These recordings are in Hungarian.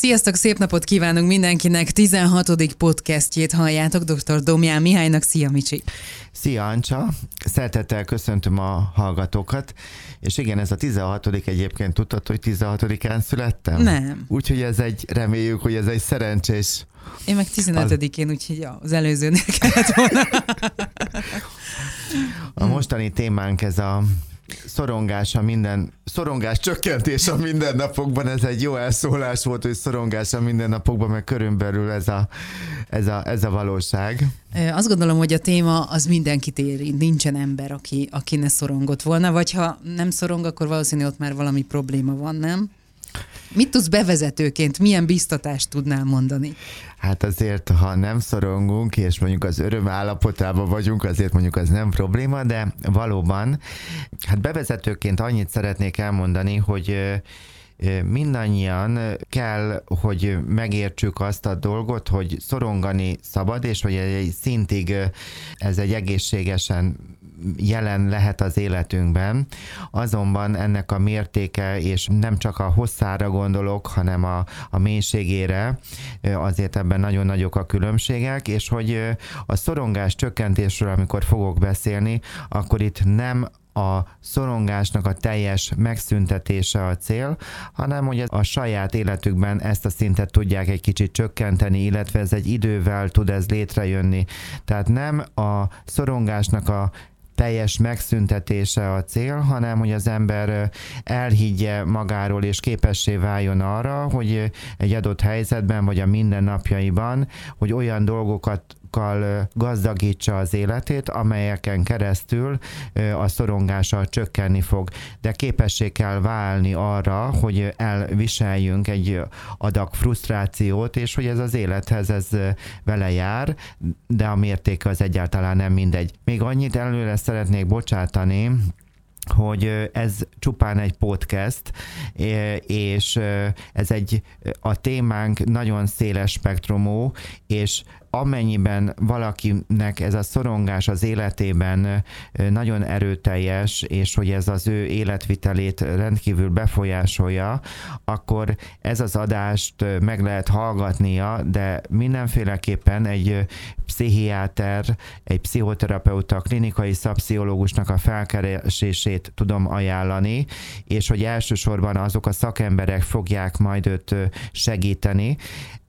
Sziasztok, szép napot kívánunk mindenkinek! 16. podcastjét halljátok dr. Domján Mihálynak. Szia, Micsi! Szia, Ancsa! Szeretettel köszöntöm a hallgatókat. És igen, ez a 16 egyébként tudtad, hogy 16-án születtem? Nem. Úgyhogy ez egy, reméljük, hogy ez egy szerencsés én meg 15-én, az... úgyhogy az előzőnél kellett volna. A mostani témánk ez a szorongás a minden, szorongás csökkentés a mindennapokban, ez egy jó elszólás volt, hogy szorongás a mindennapokban, mert körülbelül ez a, ez a, ez a valóság. Azt gondolom, hogy a téma az mindenkit érint, nincsen ember, aki, aki ne szorongott volna, vagy ha nem szorong, akkor valószínűleg ott már valami probléma van, nem? Mit tudsz bevezetőként, milyen biztatást tudnál mondani? Hát azért, ha nem szorongunk, és mondjuk az öröm állapotában vagyunk, azért mondjuk az nem probléma, de valóban, hát bevezetőként annyit szeretnék elmondani, hogy mindannyian kell, hogy megértsük azt a dolgot, hogy szorongani szabad, és hogy egy szintig ez egy egészségesen jelen lehet az életünkben, azonban ennek a mértéke, és nem csak a hosszára gondolok, hanem a, a mélységére, azért ebben nagyon nagyok a különbségek, és hogy a szorongás csökkentésről, amikor fogok beszélni, akkor itt nem a szorongásnak a teljes megszüntetése a cél, hanem hogy a saját életükben ezt a szintet tudják egy kicsit csökkenteni, illetve ez egy idővel tud ez létrejönni. Tehát nem a szorongásnak a teljes megszüntetése a cél, hanem hogy az ember elhiggye magáról és képessé váljon arra, hogy egy adott helyzetben vagy a mindennapjaiban, hogy olyan dolgokat gazdagítsa az életét, amelyeken keresztül a szorongása csökkenni fog. De képessé kell válni arra, hogy elviseljünk egy adag frusztrációt, és hogy ez az élethez ez vele jár, de a mértéke az egyáltalán nem mindegy. Még annyit előre szeretnék bocsátani, hogy ez csupán egy podcast, és ez egy, a témánk nagyon széles spektrumú, és amennyiben valakinek ez a szorongás az életében nagyon erőteljes, és hogy ez az ő életvitelét rendkívül befolyásolja, akkor ez az adást meg lehet hallgatnia, de mindenféleképpen egy pszichiáter, egy pszichoterapeuta, klinikai szapsziológusnak a felkeresését tudom ajánlani, és hogy elsősorban azok a szakemberek fogják majd őt segíteni.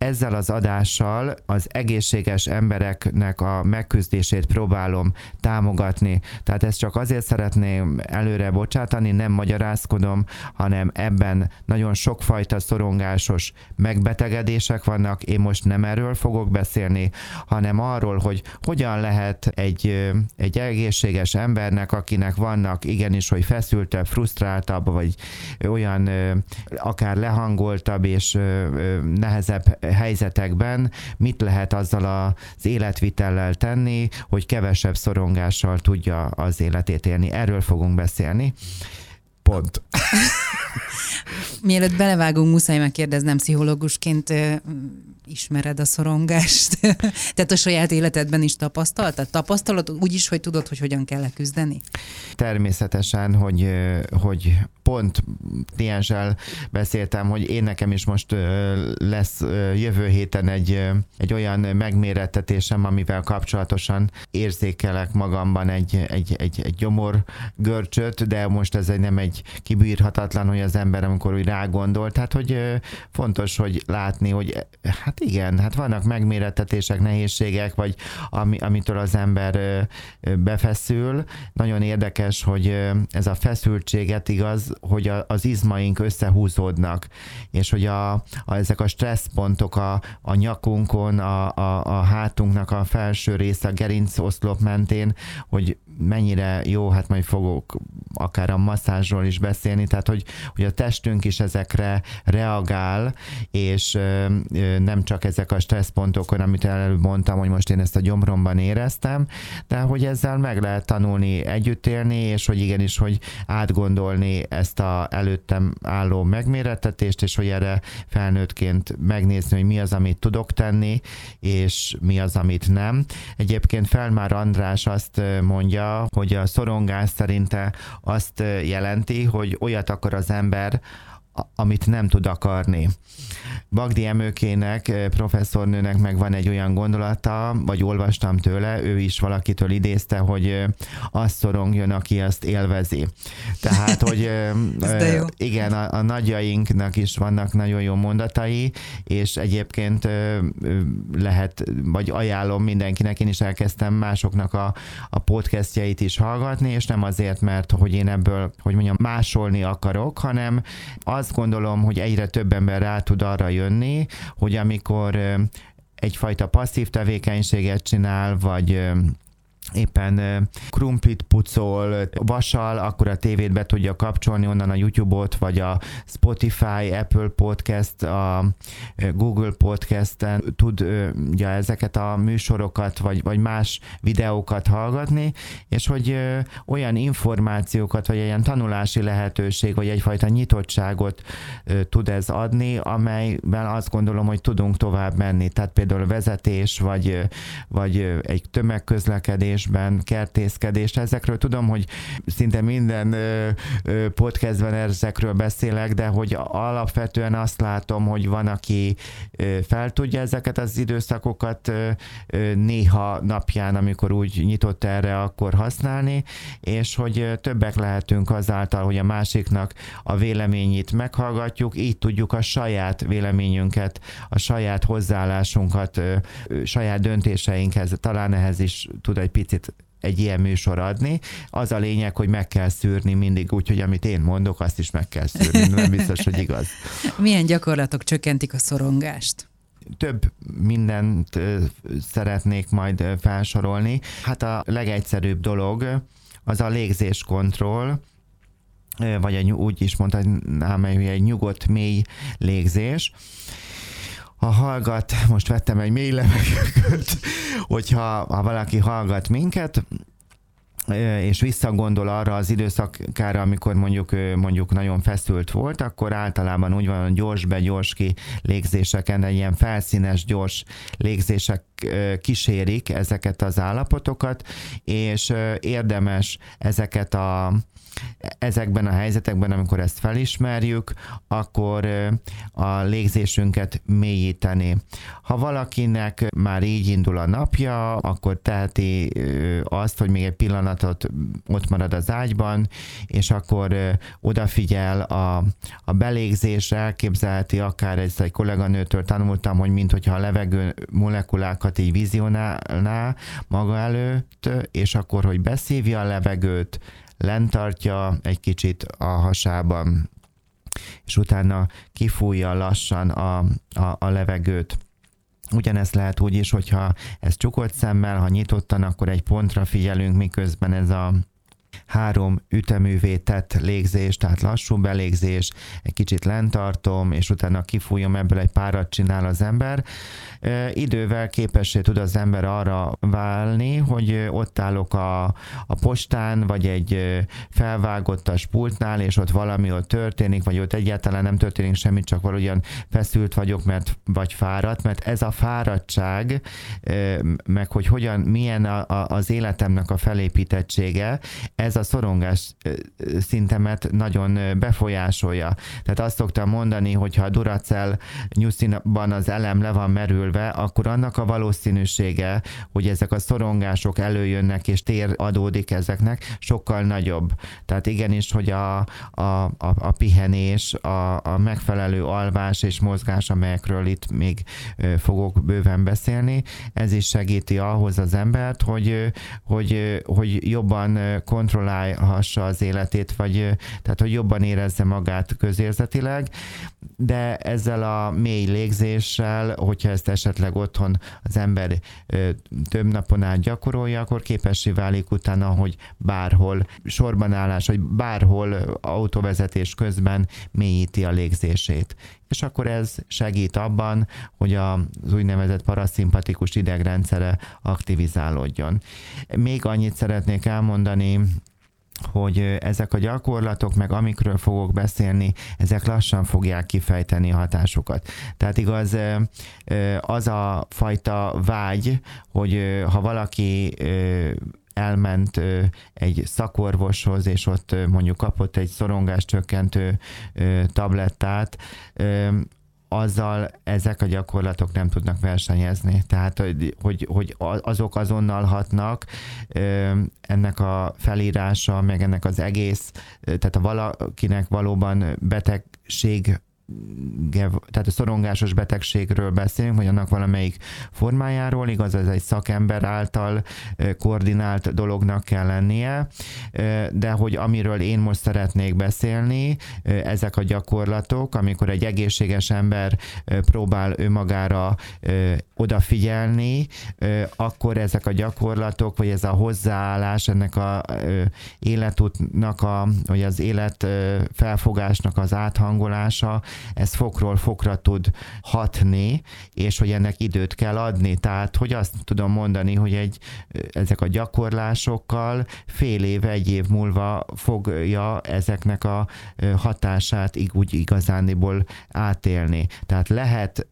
Ezzel az adással az egészséges embereknek a megküzdését próbálom támogatni. Tehát ezt csak azért szeretném előre bocsátani, nem magyarázkodom, hanem ebben nagyon sokfajta szorongásos megbetegedések vannak. Én most nem erről fogok beszélni, hanem arról, hogy hogyan lehet egy, egy egészséges embernek, akinek vannak igenis, hogy feszültebb, frusztráltabb, vagy olyan akár lehangoltabb és nehezebb helyzetekben mit lehet azzal az életvitellel tenni, hogy kevesebb szorongással tudja az életét élni. Erről fogunk beszélni. Pont. Mielőtt belevágunk, muszáj megkérdeznem pszichológusként, ismered a szorongást? Tehát a saját életedben is tapasztaltad? Tapasztalod úgy is, hogy tudod, hogy hogyan kell leküzdeni? Természetesen, hogy, hogy pont klienssel beszéltem, hogy én nekem is most lesz jövő héten egy, egy olyan megmérettetésem, amivel kapcsolatosan érzékelek magamban egy, egy, egy, egy gyomor görcsöt, de most ez egy nem egy kibírhatatlan, hogy az ember amikor úgy rágondol, tehát hogy fontos, hogy látni, hogy hát igen, hát vannak megmérettetések, nehézségek, vagy ami, amitől az ember befeszül. Nagyon érdekes, hogy ez a feszültséget igaz, hogy a, az izmaink összehúzódnak, és hogy a, a, ezek a stresszpontok a, a nyakunkon, a, a, a hátunknak a felső része, a gerincoszlop mentén, hogy mennyire jó, hát majd fogok akár a masszázsról is beszélni, tehát hogy, hogy a testünk is ezekre reagál, és nem csak ezek a stresszpontokon, amit előbb mondtam, hogy most én ezt a gyomromban éreztem, de hogy ezzel meg lehet tanulni együtt élni, és hogy igenis, hogy átgondolni ezt a előttem álló megmérettetést, és hogy erre felnőttként megnézni, hogy mi az, amit tudok tenni, és mi az, amit nem. Egyébként Felmár András azt mondja, hogy a szorongás szerinte azt jelenti, hogy olyat akar az ember, amit nem tud akarni. Bagdi Emőkének, professzornőnek meg van egy olyan gondolata, vagy olvastam tőle, ő is valakitől idézte, hogy azt szorongjon, aki azt élvezi. Tehát, hogy igen, a, a nagyjainknak is vannak nagyon jó mondatai, és egyébként lehet, vagy ajánlom mindenkinek, én is elkezdtem másoknak a, a podcastjait is hallgatni, és nem azért, mert hogy én ebből, hogy mondjam, másolni akarok, hanem azt gondolom, hogy egyre több ember rá tud arra jönni, hogy amikor egyfajta passzív tevékenységet csinál, vagy éppen krumplit pucol, vasal, akkor a tévét be tudja kapcsolni onnan a YouTube-ot, vagy a Spotify, Apple Podcast, a Google Podcast-en tudja ezeket a műsorokat, vagy, vagy más videókat hallgatni, és hogy olyan információkat, vagy olyan tanulási lehetőség, vagy egyfajta nyitottságot tud ez adni, amelyben azt gondolom, hogy tudunk tovább menni. Tehát például vezetés, vagy, vagy egy tömegközlekedés, festésben, kertészkedés, ezekről tudom, hogy szinte minden podcastben ezekről beszélek, de hogy alapvetően azt látom, hogy van, aki fel tudja ezeket az időszakokat néha napján, amikor úgy nyitott erre, akkor használni, és hogy többek lehetünk azáltal, hogy a másiknak a véleményét meghallgatjuk, így tudjuk a saját véleményünket, a saját hozzáállásunkat, saját döntéseinkhez, talán ehhez is tud egy picit egy ilyen műsor adni. Az a lényeg, hogy meg kell szűrni mindig úgy, hogy amit én mondok, azt is meg kell szűrni. Nem biztos, hogy igaz. Milyen gyakorlatok csökkentik a szorongást? több mindent szeretnék majd felsorolni. Hát a legegyszerűbb dolog az a légzéskontroll, vagy egy, úgy is mondhatnám, hogy egy nyugodt, mély légzés ha hallgat, most vettem egy mély levegőt, hogyha ha valaki hallgat minket, és visszagondol arra az időszakára, amikor mondjuk mondjuk nagyon feszült volt, akkor általában úgy van, gyors be, gyors ki légzéseken, egy ilyen felszínes, gyors légzések kísérik ezeket az állapotokat, és érdemes ezeket a ezekben a helyzetekben, amikor ezt felismerjük, akkor a légzésünket mélyíteni. Ha valakinek már így indul a napja, akkor teheti azt, hogy még egy pillanatot ott marad az ágyban, és akkor odafigyel a, a belégzésre, elképzelheti akár ez egy kolléganőtől tanultam, hogy mintha a levegő molekulákat így vizionálná maga előtt, és akkor, hogy beszívja a levegőt, lentartja egy kicsit a hasában, és utána kifújja lassan a, a, a levegőt. Ugyanezt lehet úgy is, hogyha ez csukott szemmel, ha nyitottan, akkor egy pontra figyelünk, miközben ez a három üteművé tett légzés, tehát lassú belégzés, egy kicsit lentartom, és utána kifújom, ebből egy párat csinál az ember. Idővel képessé tud az ember arra válni, hogy ott állok a, a postán, vagy egy felvágottas pultnál, és ott valami ott történik, vagy ott egyáltalán nem történik semmit, csak valahogyan feszült vagyok, mert vagy fáradt, mert ez a fáradtság, meg hogy hogyan, milyen a, a, az életemnek a felépítettsége, ez a szorongás szintemet nagyon befolyásolja. Tehát azt szoktam mondani, hogy ha a Duracell nyusziban az elem le van merülve, akkor annak a valószínűsége, hogy ezek a szorongások előjönnek és tér adódik ezeknek, sokkal nagyobb. Tehát igenis, hogy a, a, a, a pihenés, a, a megfelelő alvás és mozgás, amelyekről itt még fogok bőven beszélni, ez is segíti ahhoz az embert, hogy, hogy, hogy jobban kontrollálhassa az életét, vagy tehát, hogy jobban érezze magát közérzetileg, de ezzel a mély légzéssel, hogyha ezt esetleg otthon az ember több napon át gyakorolja, akkor képessé válik utána, hogy bárhol sorbanállás, vagy bárhol autóvezetés közben mélyíti a légzését és akkor ez segít abban, hogy az úgynevezett paraszimpatikus idegrendszere aktivizálódjon. Még annyit szeretnék elmondani, hogy ezek a gyakorlatok, meg amikről fogok beszélni, ezek lassan fogják kifejteni a hatásukat. Tehát igaz, az a fajta vágy, hogy ha valaki elment egy szakorvoshoz, és ott mondjuk kapott egy szorongás csökkentő tablettát, azzal ezek a gyakorlatok nem tudnak versenyezni. Tehát, hogy, hogy, hogy azok azonnal hatnak, ennek a felírása, meg ennek az egész, tehát a valakinek valóban betegség tehát a szorongásos betegségről beszélünk, vagy annak valamelyik formájáról, igaz, ez egy szakember által koordinált dolognak kell lennie, de hogy amiről én most szeretnék beszélni, ezek a gyakorlatok, amikor egy egészséges ember próbál önmagára odafigyelni, akkor ezek a gyakorlatok, vagy ez a hozzáállás ennek a életútnak, a, vagy az élet felfogásnak az áthangolása, ez fokról fokra tud hatni, és hogy ennek időt kell adni. Tehát, hogy azt tudom mondani, hogy egy, ezek a gyakorlásokkal fél év, egy év múlva fogja ezeknek a hatását úgy igazániból átélni. Tehát lehet,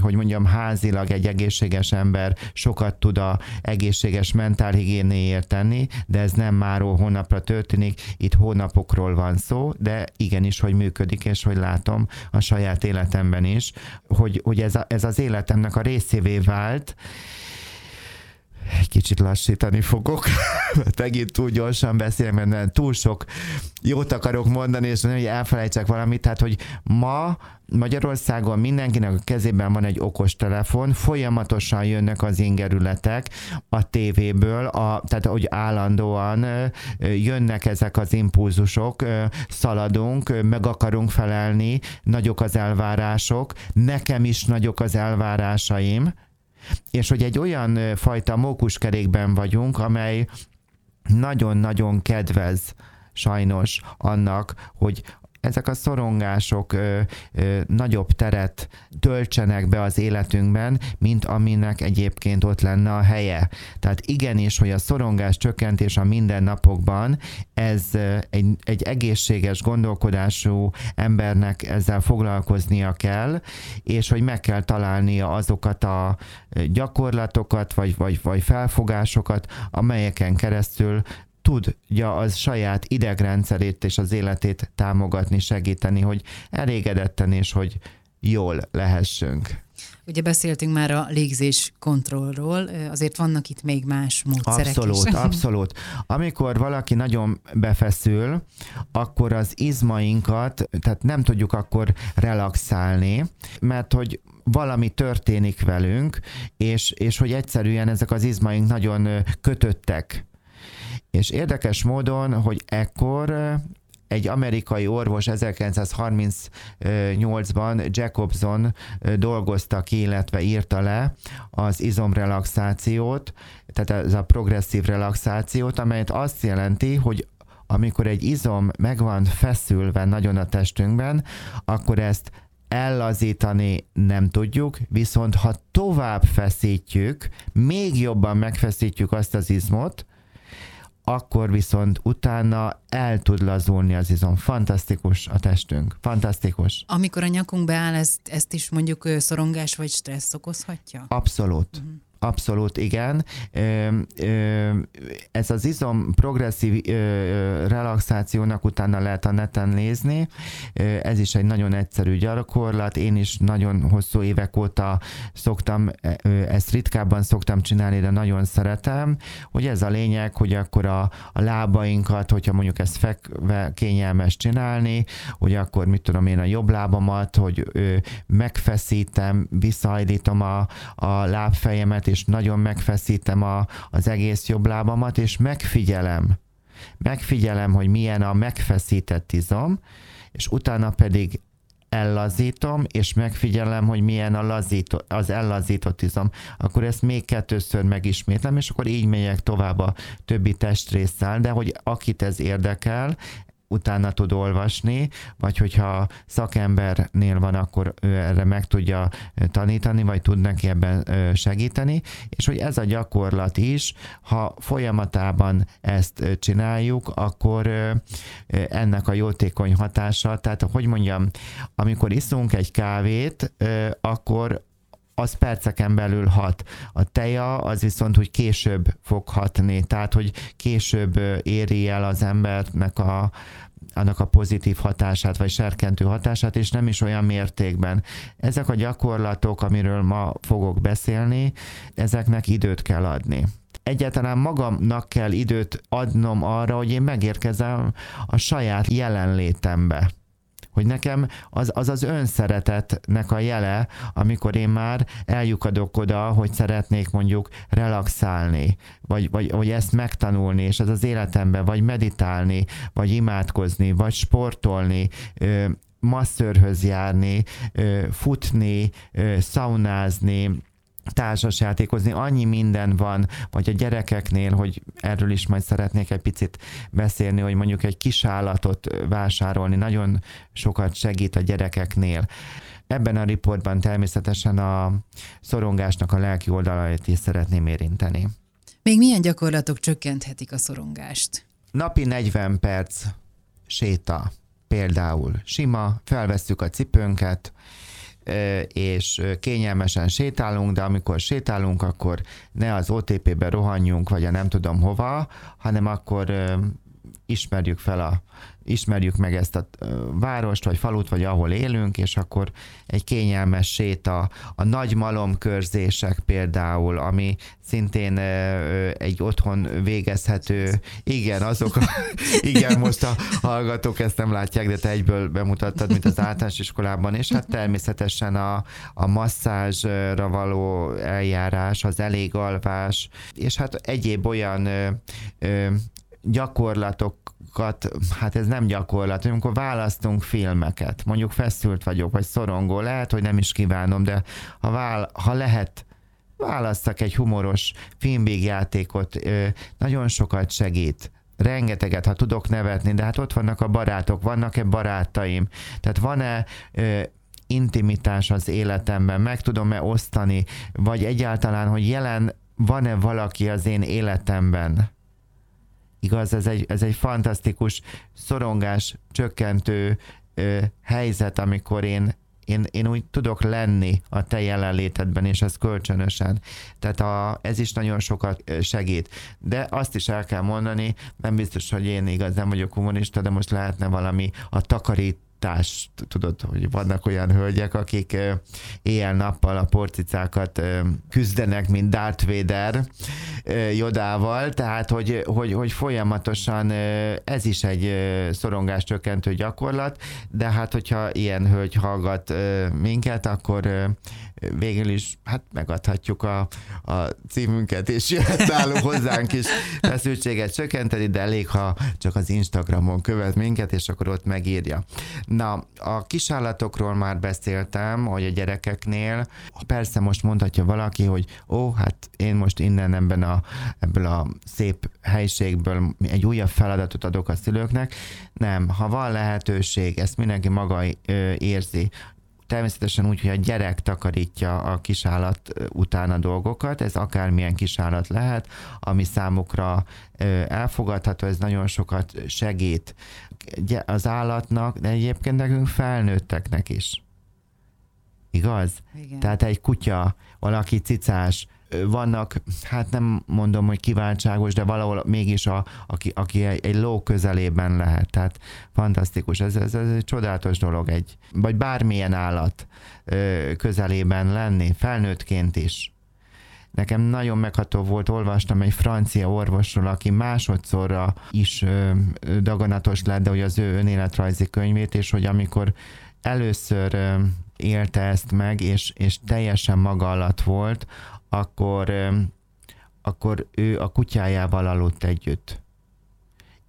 hogy mondjam, házilag egy egészséges ember sokat tud a egészséges mentálhigiénéért tenni, de ez nem már hónapra történik, itt hónapokról van szó, de igenis, hogy működik, és hogy látom a saját életemben is, hogy, hogy ez, a, ez az életemnek a részévé vált, kicsit lassítani fogok, megint túl gyorsan beszélek, mert túl sok jót akarok mondani, és hogy elfelejtsek valamit, tehát hogy ma Magyarországon mindenkinek a kezében van egy okos telefon, folyamatosan jönnek az ingerületek a tévéből, a, tehát hogy állandóan jönnek ezek az impulzusok, szaladunk, meg akarunk felelni, nagyok az elvárások, nekem is nagyok az elvárásaim, és hogy egy olyan fajta mókuskerékben vagyunk, amely nagyon-nagyon kedvez sajnos annak, hogy ezek a szorongások ö, ö, nagyobb teret töltsenek be az életünkben, mint aminek egyébként ott lenne a helye. Tehát igenis, hogy a szorongás csökkentés a mindennapokban, ez egy, egy egészséges gondolkodású embernek ezzel foglalkoznia kell, és hogy meg kell találnia azokat a gyakorlatokat, vagy, vagy, vagy felfogásokat, amelyeken keresztül tudja az saját idegrendszerét és az életét támogatni, segíteni, hogy elégedetten és hogy jól lehessünk. Ugye beszéltünk már a légzés kontrollról, azért vannak itt még más módszerek Abszolút, is. abszolút. Amikor valaki nagyon befeszül, akkor az izmainkat, tehát nem tudjuk akkor relaxálni, mert hogy valami történik velünk, és, és hogy egyszerűen ezek az izmaink nagyon kötöttek és érdekes módon, hogy ekkor egy amerikai orvos 1938-ban Jacobson dolgozta ki, illetve írta le az izomrelaxációt, tehát ez a progresszív relaxációt, amelyet azt jelenti, hogy amikor egy izom meg van feszülve nagyon a testünkben, akkor ezt ellazítani nem tudjuk, viszont ha tovább feszítjük, még jobban megfeszítjük azt az izmot, akkor viszont utána el tud lazulni az izom. Fantasztikus a testünk. Fantasztikus. Amikor a nyakunk beáll, ezt, ezt is mondjuk szorongás vagy stressz okozhatja? Abszolút. Uh-huh. Abszolút igen. Ez az izom progresszív relaxációnak utána lehet a neten nézni. Ez is egy nagyon egyszerű gyakorlat. Én is nagyon hosszú évek óta szoktam, ezt ritkábban szoktam csinálni, de nagyon szeretem, hogy ez a lényeg, hogy akkor a, a lábainkat, hogyha mondjuk ezt fekve kényelmes csinálni, hogy akkor mit tudom én a jobb lábamat, hogy megfeszítem, visszahajlítom a, a lábfejemet, és nagyon megfeszítem a, az egész jobb lábamat, és megfigyelem, megfigyelem, hogy milyen a megfeszített izom, és utána pedig ellazítom, és megfigyelem, hogy milyen a lazító, az ellazított izom, akkor ezt még kettőször megismétlem, és akkor így megyek tovább a többi testrészsel, de hogy akit ez érdekel, utána tud olvasni, vagy hogyha szakembernél van, akkor ő erre meg tudja tanítani, vagy tud neki ebben segíteni, és hogy ez a gyakorlat is, ha folyamatában ezt csináljuk, akkor ennek a jótékony hatása, tehát hogy mondjam, amikor iszunk egy kávét, akkor az perceken belül hat. A teja az viszont úgy később fog hatni, tehát hogy később éri el az embernek a, annak a pozitív hatását, vagy serkentő hatását, és nem is olyan mértékben. Ezek a gyakorlatok, amiről ma fogok beszélni, ezeknek időt kell adni egyáltalán magamnak kell időt adnom arra, hogy én megérkezem a saját jelenlétembe hogy nekem az, az az önszeretetnek a jele, amikor én már eljukadok oda, hogy szeretnék mondjuk relaxálni, vagy, vagy, vagy ezt megtanulni, és ez az életemben, vagy meditálni, vagy imádkozni, vagy sportolni, masszörhöz járni, futni, szaunázni, társasjátékozni, annyi minden van, vagy a gyerekeknél, hogy erről is majd szeretnék egy picit beszélni, hogy mondjuk egy kis állatot vásárolni nagyon sokat segít a gyerekeknél. Ebben a riportban természetesen a szorongásnak a lelki oldalait is szeretném érinteni. Még milyen gyakorlatok csökkenthetik a szorongást? Napi 40 perc séta például sima, felvesszük a cipőnket, és kényelmesen sétálunk, de amikor sétálunk, akkor ne az OTP-be rohanjunk, vagy a nem tudom hova, hanem akkor ismerjük fel a, ismerjük meg ezt a várost, vagy falut, vagy ahol élünk, és akkor egy kényelmes séta, a nagy malomkörzések például, ami szintén egy otthon végezhető, igen, azok, a, igen, most a hallgatók ezt nem látják, de te egyből bemutattad, mint az általános iskolában, és hát természetesen a, a masszázsra való eljárás, az elég alvás, és hát egyéb olyan ö, ö, gyakorlatokat, hát ez nem gyakorlat, amikor választunk filmeket, mondjuk feszült vagyok, vagy szorongó, lehet, hogy nem is kívánom, de ha, vál, ha lehet, választak egy humoros filmbígjátékot, nagyon sokat segít. Rengeteget, ha tudok nevetni, de hát ott vannak a barátok, vannak-e barátaim, tehát van-e intimitás az életemben, meg tudom-e osztani, vagy egyáltalán, hogy jelen van-e valaki az én életemben, Igaz, ez egy, ez egy fantasztikus szorongás csökkentő ö, helyzet, amikor én én, én úgy tudok lenni a te jelenlétedben, és ez kölcsönösen. Tehát a, ez is nagyon sokat segít. De azt is el kell mondani, nem biztos, hogy én igaz nem vagyok kommunista, de most lehetne valami a takarít társ, tudod, hogy vannak olyan hölgyek, akik éjjel-nappal a porcicákat küzdenek, mint Darth Vader Jodával, tehát hogy, hogy, hogy folyamatosan ez is egy szorongás csökkentő gyakorlat, de hát hogyha ilyen hölgy hallgat minket, akkor végül is hát megadhatjuk a, a címünket, és jöhet nálunk hozzánk is feszültséget csökkenteni, de elég, ha csak az Instagramon követ minket, és akkor ott megírja. Na, a kisállatokról már beszéltem, hogy a gyerekeknél, persze most mondhatja valaki, hogy ó, hát én most innen ebben a, ebből a szép helységből egy újabb feladatot adok a szülőknek. Nem, ha van lehetőség, ezt mindenki maga érzi, természetesen úgy, hogy a gyerek takarítja a kisállat után a dolgokat, ez akármilyen kisállat lehet, ami számukra elfogadható, ez nagyon sokat segít az állatnak, de egyébként nekünk felnőtteknek is. Igaz? Igen. Tehát egy kutya, valaki cicás, vannak, hát nem mondom, hogy kiváltságos, de valahol mégis a, aki, aki egy, egy ló közelében lehet. Tehát fantasztikus, ez, ez, ez egy csodálatos dolog, egy, vagy bármilyen állat közelében lenni, felnőttként is. Nekem nagyon megható volt, olvastam egy francia orvosról, aki másodszorra is daganatos lett, de hogy az ő önéletrajzi könyvét, és hogy amikor először élte ezt meg, és, és teljesen maga alatt volt, akkor, akkor ő a kutyájával aludt együtt.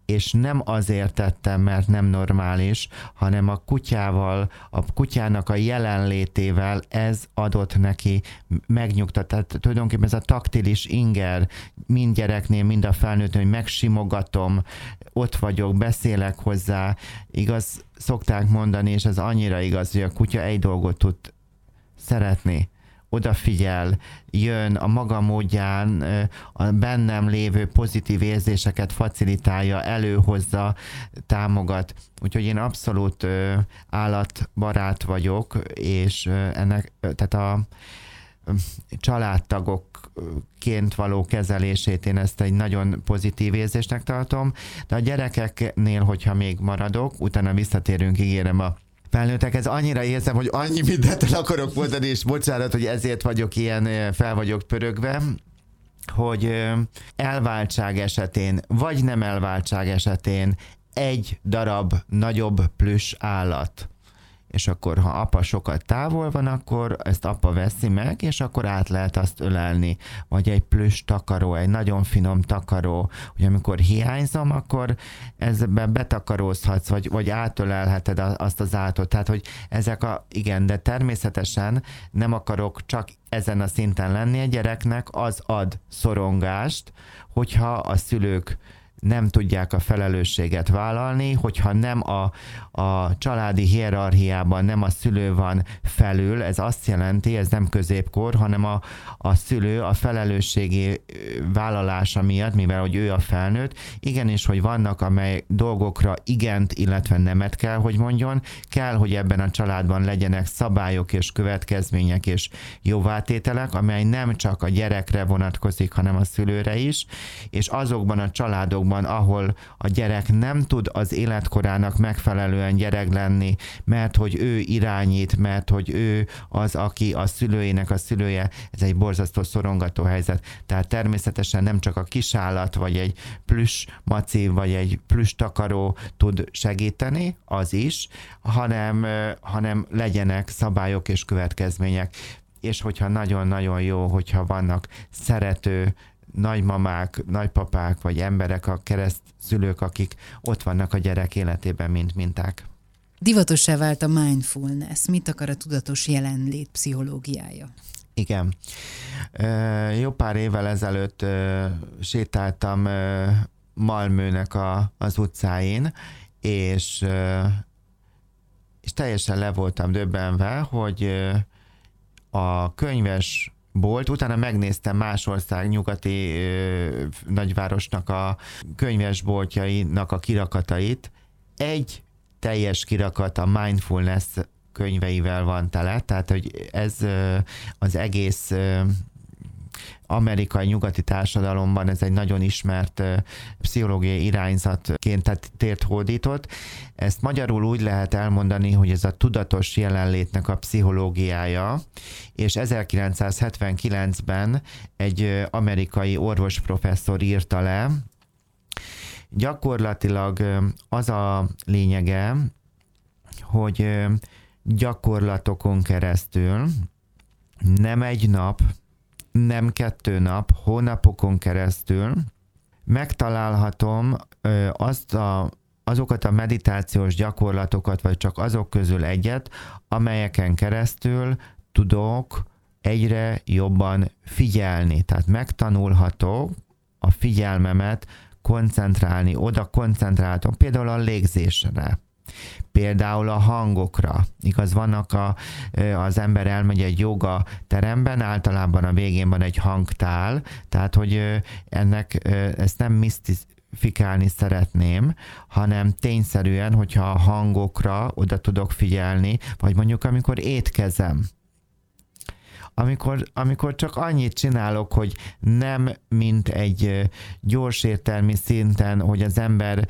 És nem azért tettem, mert nem normális, hanem a kutyával, a kutyának a jelenlétével ez adott neki megnyugtat. Tehát tulajdonképpen ez a taktilis inger mind gyereknél, mind a felnőttnél, hogy megsimogatom, ott vagyok, beszélek hozzá. Igaz, szokták mondani, és ez annyira igaz, hogy a kutya egy dolgot tud szeretni, odafigyel, jön a maga módján, a bennem lévő pozitív érzéseket facilitálja, előhozza, támogat. Úgyhogy én abszolút állatbarát vagyok, és ennek, tehát a családtagokként való kezelését én ezt egy nagyon pozitív érzésnek tartom, de a gyerekeknél, hogyha még maradok, utána visszatérünk, ígérem a felnőttek, ez annyira érzem, hogy annyi mindent el akarok mondani, és bocsánat, hogy ezért vagyok ilyen, fel vagyok pörögve, hogy elváltság esetén, vagy nem elváltság esetén egy darab nagyobb plüss állat és akkor ha apa sokat távol van, akkor ezt apa veszi meg, és akkor át lehet azt ölelni. Vagy egy plüss takaró, egy nagyon finom takaró, hogy amikor hiányzom, akkor ezben betakarózhatsz, vagy, vagy átölelheted azt az átot. Tehát, hogy ezek a, igen, de természetesen nem akarok csak ezen a szinten lenni a gyereknek, az ad szorongást, hogyha a szülők nem tudják a felelősséget vállalni, hogyha nem a, a családi hierarchiában nem a szülő van felül, ez azt jelenti, ez nem középkor, hanem a, a szülő a felelősségi vállalása miatt, mivel hogy ő a felnőtt, igenis, hogy vannak, amely dolgokra igent, illetve nemet kell, hogy mondjon, kell, hogy ebben a családban legyenek szabályok és következmények és jóvátételek, amely nem csak a gyerekre vonatkozik, hanem a szülőre is, és azokban a családokban, ahol a gyerek nem tud az életkorának megfelelően gyerek lenni, mert hogy ő irányít, mert hogy ő az, aki a szülőjének a szülője, ez egy borzasztó szorongató helyzet. Tehát természetesen nem csak a kisállat, vagy egy plüss maci, vagy egy plüss takaró tud segíteni, az is, hanem, hanem legyenek szabályok és következmények és hogyha nagyon-nagyon jó, hogyha vannak szerető nagymamák, nagypapák, vagy emberek, a kereszt szülők, akik ott vannak a gyerek életében, mint minták. Divatossá vált a mindfulness. Mit akar a tudatos jelenlét pszichológiája? Igen. Jó pár évvel ezelőtt sétáltam Malmőnek a, az utcáin, és, és teljesen le voltam döbbenve, hogy a könyves bolt, utána megnéztem más ország nyugati ö, nagyvárosnak a könyvesboltjainak a kirakatait. Egy teljes kirakat a mindfulness könyveivel van tele, tehát hogy ez ö, az egész ö, amerikai nyugati társadalomban ez egy nagyon ismert pszichológiai irányzatként tehát tért hódított. Ezt magyarul úgy lehet elmondani, hogy ez a tudatos jelenlétnek a pszichológiája, és 1979-ben egy amerikai orvosprofesszor írta le, gyakorlatilag az a lényege, hogy gyakorlatokon keresztül nem egy nap, nem kettő nap, hónapokon keresztül megtalálhatom azt a, azokat a meditációs gyakorlatokat, vagy csak azok közül egyet, amelyeken keresztül tudok egyre jobban figyelni. Tehát megtanulhatok a figyelmemet koncentrálni, oda koncentráltam, például a légzésre például a hangokra. Igaz, vannak a, az ember elmegy egy joga teremben, általában a végén van egy hangtál, tehát hogy ennek ezt nem misztifikálni szeretném, hanem tényszerűen, hogyha a hangokra oda tudok figyelni, vagy mondjuk amikor étkezem, amikor, amikor csak annyit csinálok, hogy nem mint egy gyors szinten, hogy az ember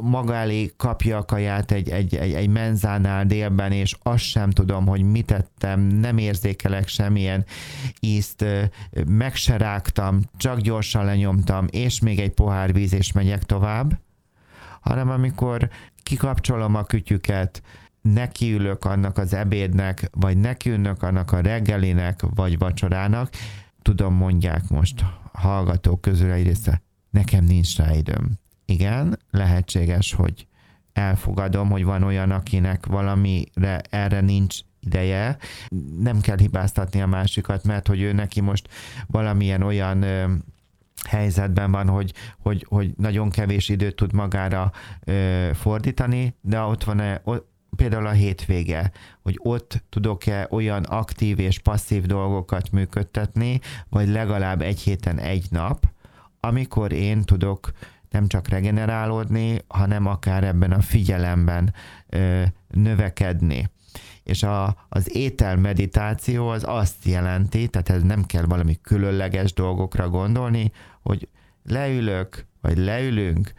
maga elé kapja a kaját egy, egy, egy, egy menzánál délben, és azt sem tudom, hogy mit tettem, nem érzékelek semmilyen ízt, meg csak gyorsan lenyomtam, és még egy pohár víz, és megyek tovább, hanem amikor kikapcsolom a kütyüket, nekiülök annak az ebédnek, vagy nekiülök annak a reggelinek, vagy vacsorának, tudom, mondják most hallgatók közül egy része, nekem nincs rá időm. Igen, lehetséges, hogy elfogadom, hogy van olyan, akinek valamire erre nincs ideje. Nem kell hibáztatni a másikat, mert hogy ő neki most valamilyen olyan ö, helyzetben van, hogy, hogy, hogy nagyon kevés időt tud magára ö, fordítani, de ott van például a hétvége, hogy ott tudok-e olyan aktív és passzív dolgokat működtetni, vagy legalább egy héten egy nap, amikor én tudok nem csak regenerálódni, hanem akár ebben a figyelemben ö, növekedni. és a, az étel meditáció az azt jelenti, tehát ez nem kell valami különleges dolgokra gondolni, hogy leülök, vagy leülünk,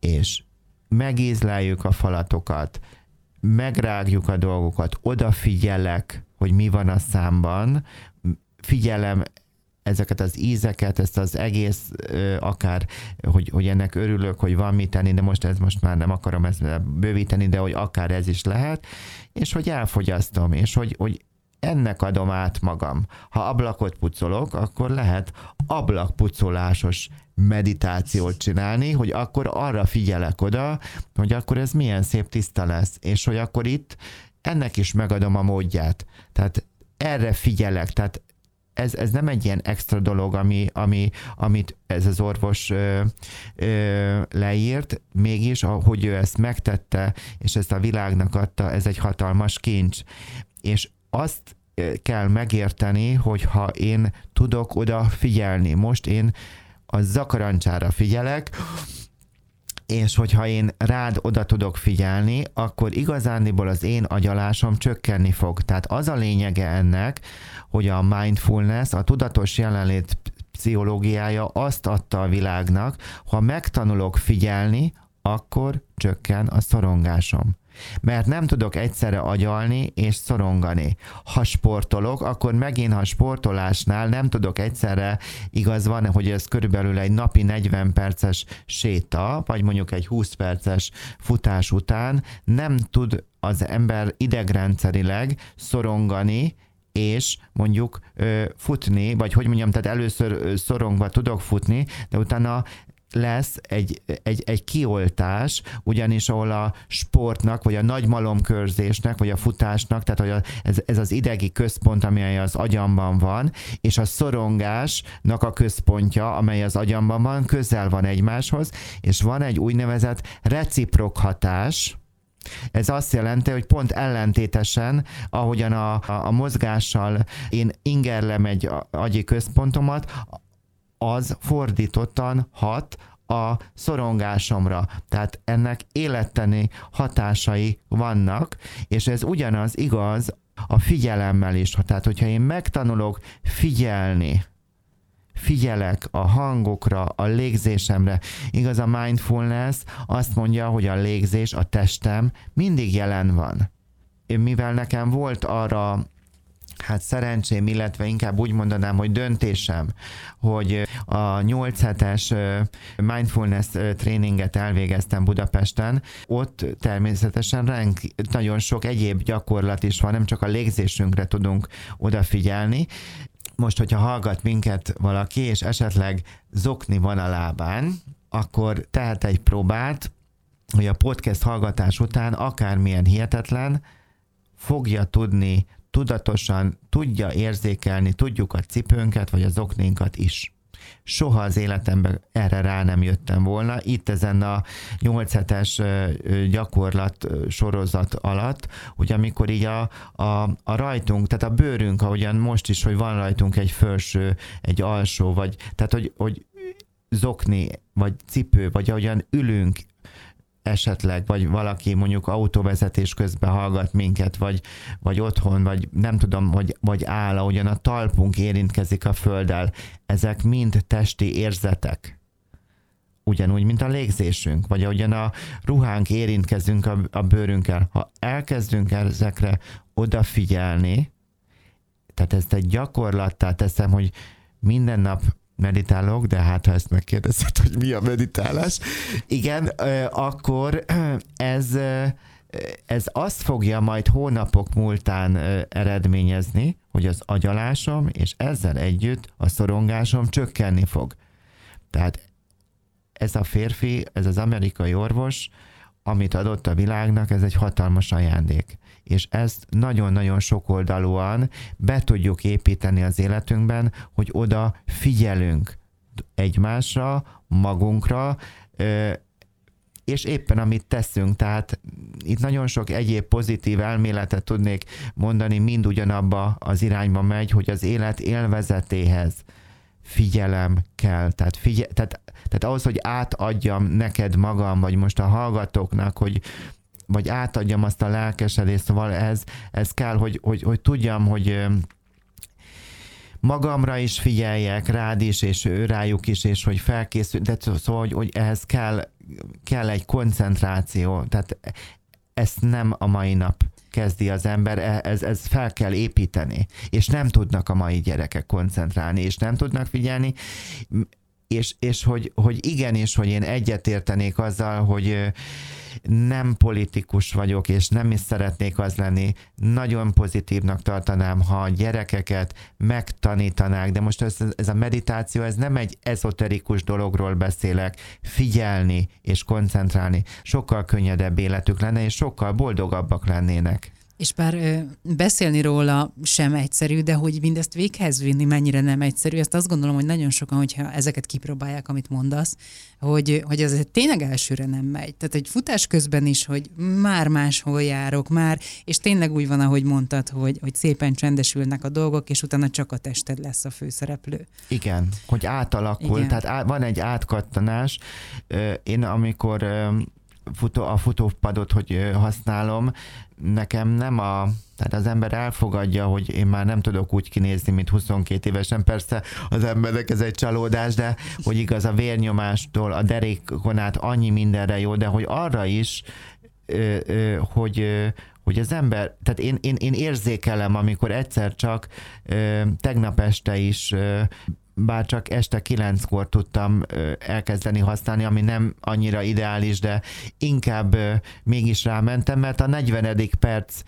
és megízleljük a falatokat, megrágjuk a dolgokat, odafigyelek, hogy mi van a számban, figyelem ezeket az ízeket, ezt az egész, akár, hogy, hogy ennek örülök, hogy van mit tenni, de most ez most már nem akarom ezt bővíteni, de hogy akár ez is lehet, és hogy elfogyasztom, és hogy, hogy ennek adom át magam. Ha ablakot pucolok, akkor lehet ablakpucolásos meditációt csinálni, hogy akkor arra figyelek oda, hogy akkor ez milyen szép tiszta lesz, és hogy akkor itt ennek is megadom a módját. Tehát erre figyelek, tehát ez, ez nem egy ilyen extra dolog, ami, ami, amit ez az orvos ö, ö, leírt, mégis, ahogy ő ezt megtette, és ezt a világnak adta, ez egy hatalmas kincs. És azt kell megérteni, hogy ha én tudok oda figyelni, most én a zakarancsára figyelek, és hogyha én rád oda tudok figyelni, akkor igazándiból az én agyalásom csökkenni fog. Tehát az a lényege ennek, hogy a mindfulness, a tudatos jelenlét pszichológiája azt adta a világnak, ha megtanulok figyelni, akkor csökken a szorongásom mert nem tudok egyszerre agyalni és szorongani. Ha sportolok, akkor megint, ha sportolásnál nem tudok egyszerre, igaz van, hogy ez körülbelül egy napi 40 perces séta, vagy mondjuk egy 20 perces futás után nem tud az ember idegrendszerileg szorongani, és mondjuk ö, futni, vagy hogy mondjam, tehát először ö, szorongva tudok futni, de utána lesz egy, egy, egy kioltás, ugyanis ahol a sportnak, vagy a nagy malomkörzésnek, vagy a futásnak, tehát hogy ez, ez az idegi központ, amely az agyamban van, és a szorongásnak a központja, amely az agyamban van, közel van egymáshoz, és van egy úgynevezett reciprok hatás, ez azt jelenti, hogy pont ellentétesen, ahogyan a, a, a mozgással én ingerlem egy agyi központomat, az fordítottan hat a szorongásomra. Tehát ennek életteni hatásai vannak, és ez ugyanaz igaz a figyelemmel is. Tehát, hogyha én megtanulok figyelni, figyelek a hangokra, a légzésemre. Igaz, a mindfulness azt mondja, hogy a légzés, a testem mindig jelen van. Mivel nekem volt arra hát szerencsém, illetve inkább úgy mondanám, hogy döntésem, hogy a 8 hetes mindfulness tréninget elvégeztem Budapesten, ott természetesen renk, nagyon sok egyéb gyakorlat is van, nem csak a légzésünkre tudunk odafigyelni, most, hogyha hallgat minket valaki, és esetleg zokni van a lábán, akkor tehet egy próbát, hogy a podcast hallgatás után akármilyen hihetetlen, fogja tudni tudatosan tudja érzékelni, tudjuk a cipőnket, vagy az oknénkat is. Soha az életemben erre rá nem jöttem volna. Itt ezen a 8 hetes gyakorlat sorozat alatt, hogy amikor így a, a, a rajtunk, tehát a bőrünk, ahogyan most is, hogy van rajtunk egy felső, egy alsó, vagy tehát, hogy, hogy zokni, vagy cipő, vagy ahogyan ülünk, esetleg, vagy valaki mondjuk autóvezetés közben hallgat minket, vagy, vagy otthon, vagy nem tudom, vagy, vagy áll, ahogyan a talpunk érintkezik a földdel, ezek mind testi érzetek. Ugyanúgy, mint a légzésünk, vagy ahogyan a ruhánk érintkezünk a, a bőrünkkel. Ha elkezdünk ezekre odafigyelni, tehát ezt egy gyakorlattá teszem, hogy minden nap meditálok, de hát ha ezt megkérdezed, hogy mi a meditálás, igen, akkor ez, ez azt fogja majd hónapok múltán eredményezni, hogy az agyalásom és ezzel együtt a szorongásom csökkenni fog. Tehát ez a férfi, ez az amerikai orvos, amit adott a világnak, ez egy hatalmas ajándék és ezt nagyon-nagyon sokoldalúan be tudjuk építeni az életünkben, hogy oda figyelünk egymásra, magunkra, és éppen amit teszünk, tehát itt nagyon sok egyéb pozitív elméletet tudnék mondani, mind ugyanabba az irányba megy, hogy az élet élvezetéhez figyelem kell, tehát, figyel, tehát, tehát ahhoz, hogy átadjam neked magam, vagy most a hallgatóknak, hogy vagy átadjam azt a lelkesedést, szóval ez, ez kell, hogy, hogy, hogy tudjam, hogy magamra is figyeljek, rád is, és rájuk is, és hogy felkészül, de szóval, hogy, hogy ehhez kell, kell egy koncentráció, tehát ezt nem a mai nap kezdi az ember, e, ez, ez fel kell építeni, és nem tudnak a mai gyerekek koncentrálni, és nem tudnak figyelni, és, és hogy, hogy igen, és hogy én egyetértenék azzal, hogy nem politikus vagyok, és nem is szeretnék az lenni. Nagyon pozitívnak tartanám, ha a gyerekeket megtanítanák, de most ez, ez a meditáció, ez nem egy ezoterikus dologról beszélek, figyelni és koncentrálni. Sokkal könnyedebb életük lenne, és sokkal boldogabbak lennének. És bár ö, beszélni róla sem egyszerű, de hogy mindezt véghez vinni mennyire nem egyszerű, ezt azt gondolom, hogy nagyon sokan, hogyha ezeket kipróbálják, amit mondasz, hogy, hogy ez tényleg elsőre nem megy. Tehát egy futás közben is, hogy már máshol járok, már, és tényleg úgy van, ahogy mondtad, hogy, hogy szépen csendesülnek a dolgok, és utána csak a tested lesz a főszereplő. Igen, hogy átalakul, Igen. tehát van egy átkattanás. Én amikor futó, a futópadot, hogy használom, nekem nem a, tehát az ember elfogadja, hogy én már nem tudok úgy kinézni, mint 22 évesen. Persze az embernek ez egy csalódás, de hogy igaz a vérnyomástól, a derékon át annyi mindenre jó, de hogy arra is, hogy, hogy az ember, tehát én, én, én érzékelem, amikor egyszer csak tegnap este is bár csak este kilenckor tudtam elkezdeni használni, ami nem annyira ideális, de inkább mégis rámentem, mert a 40. perc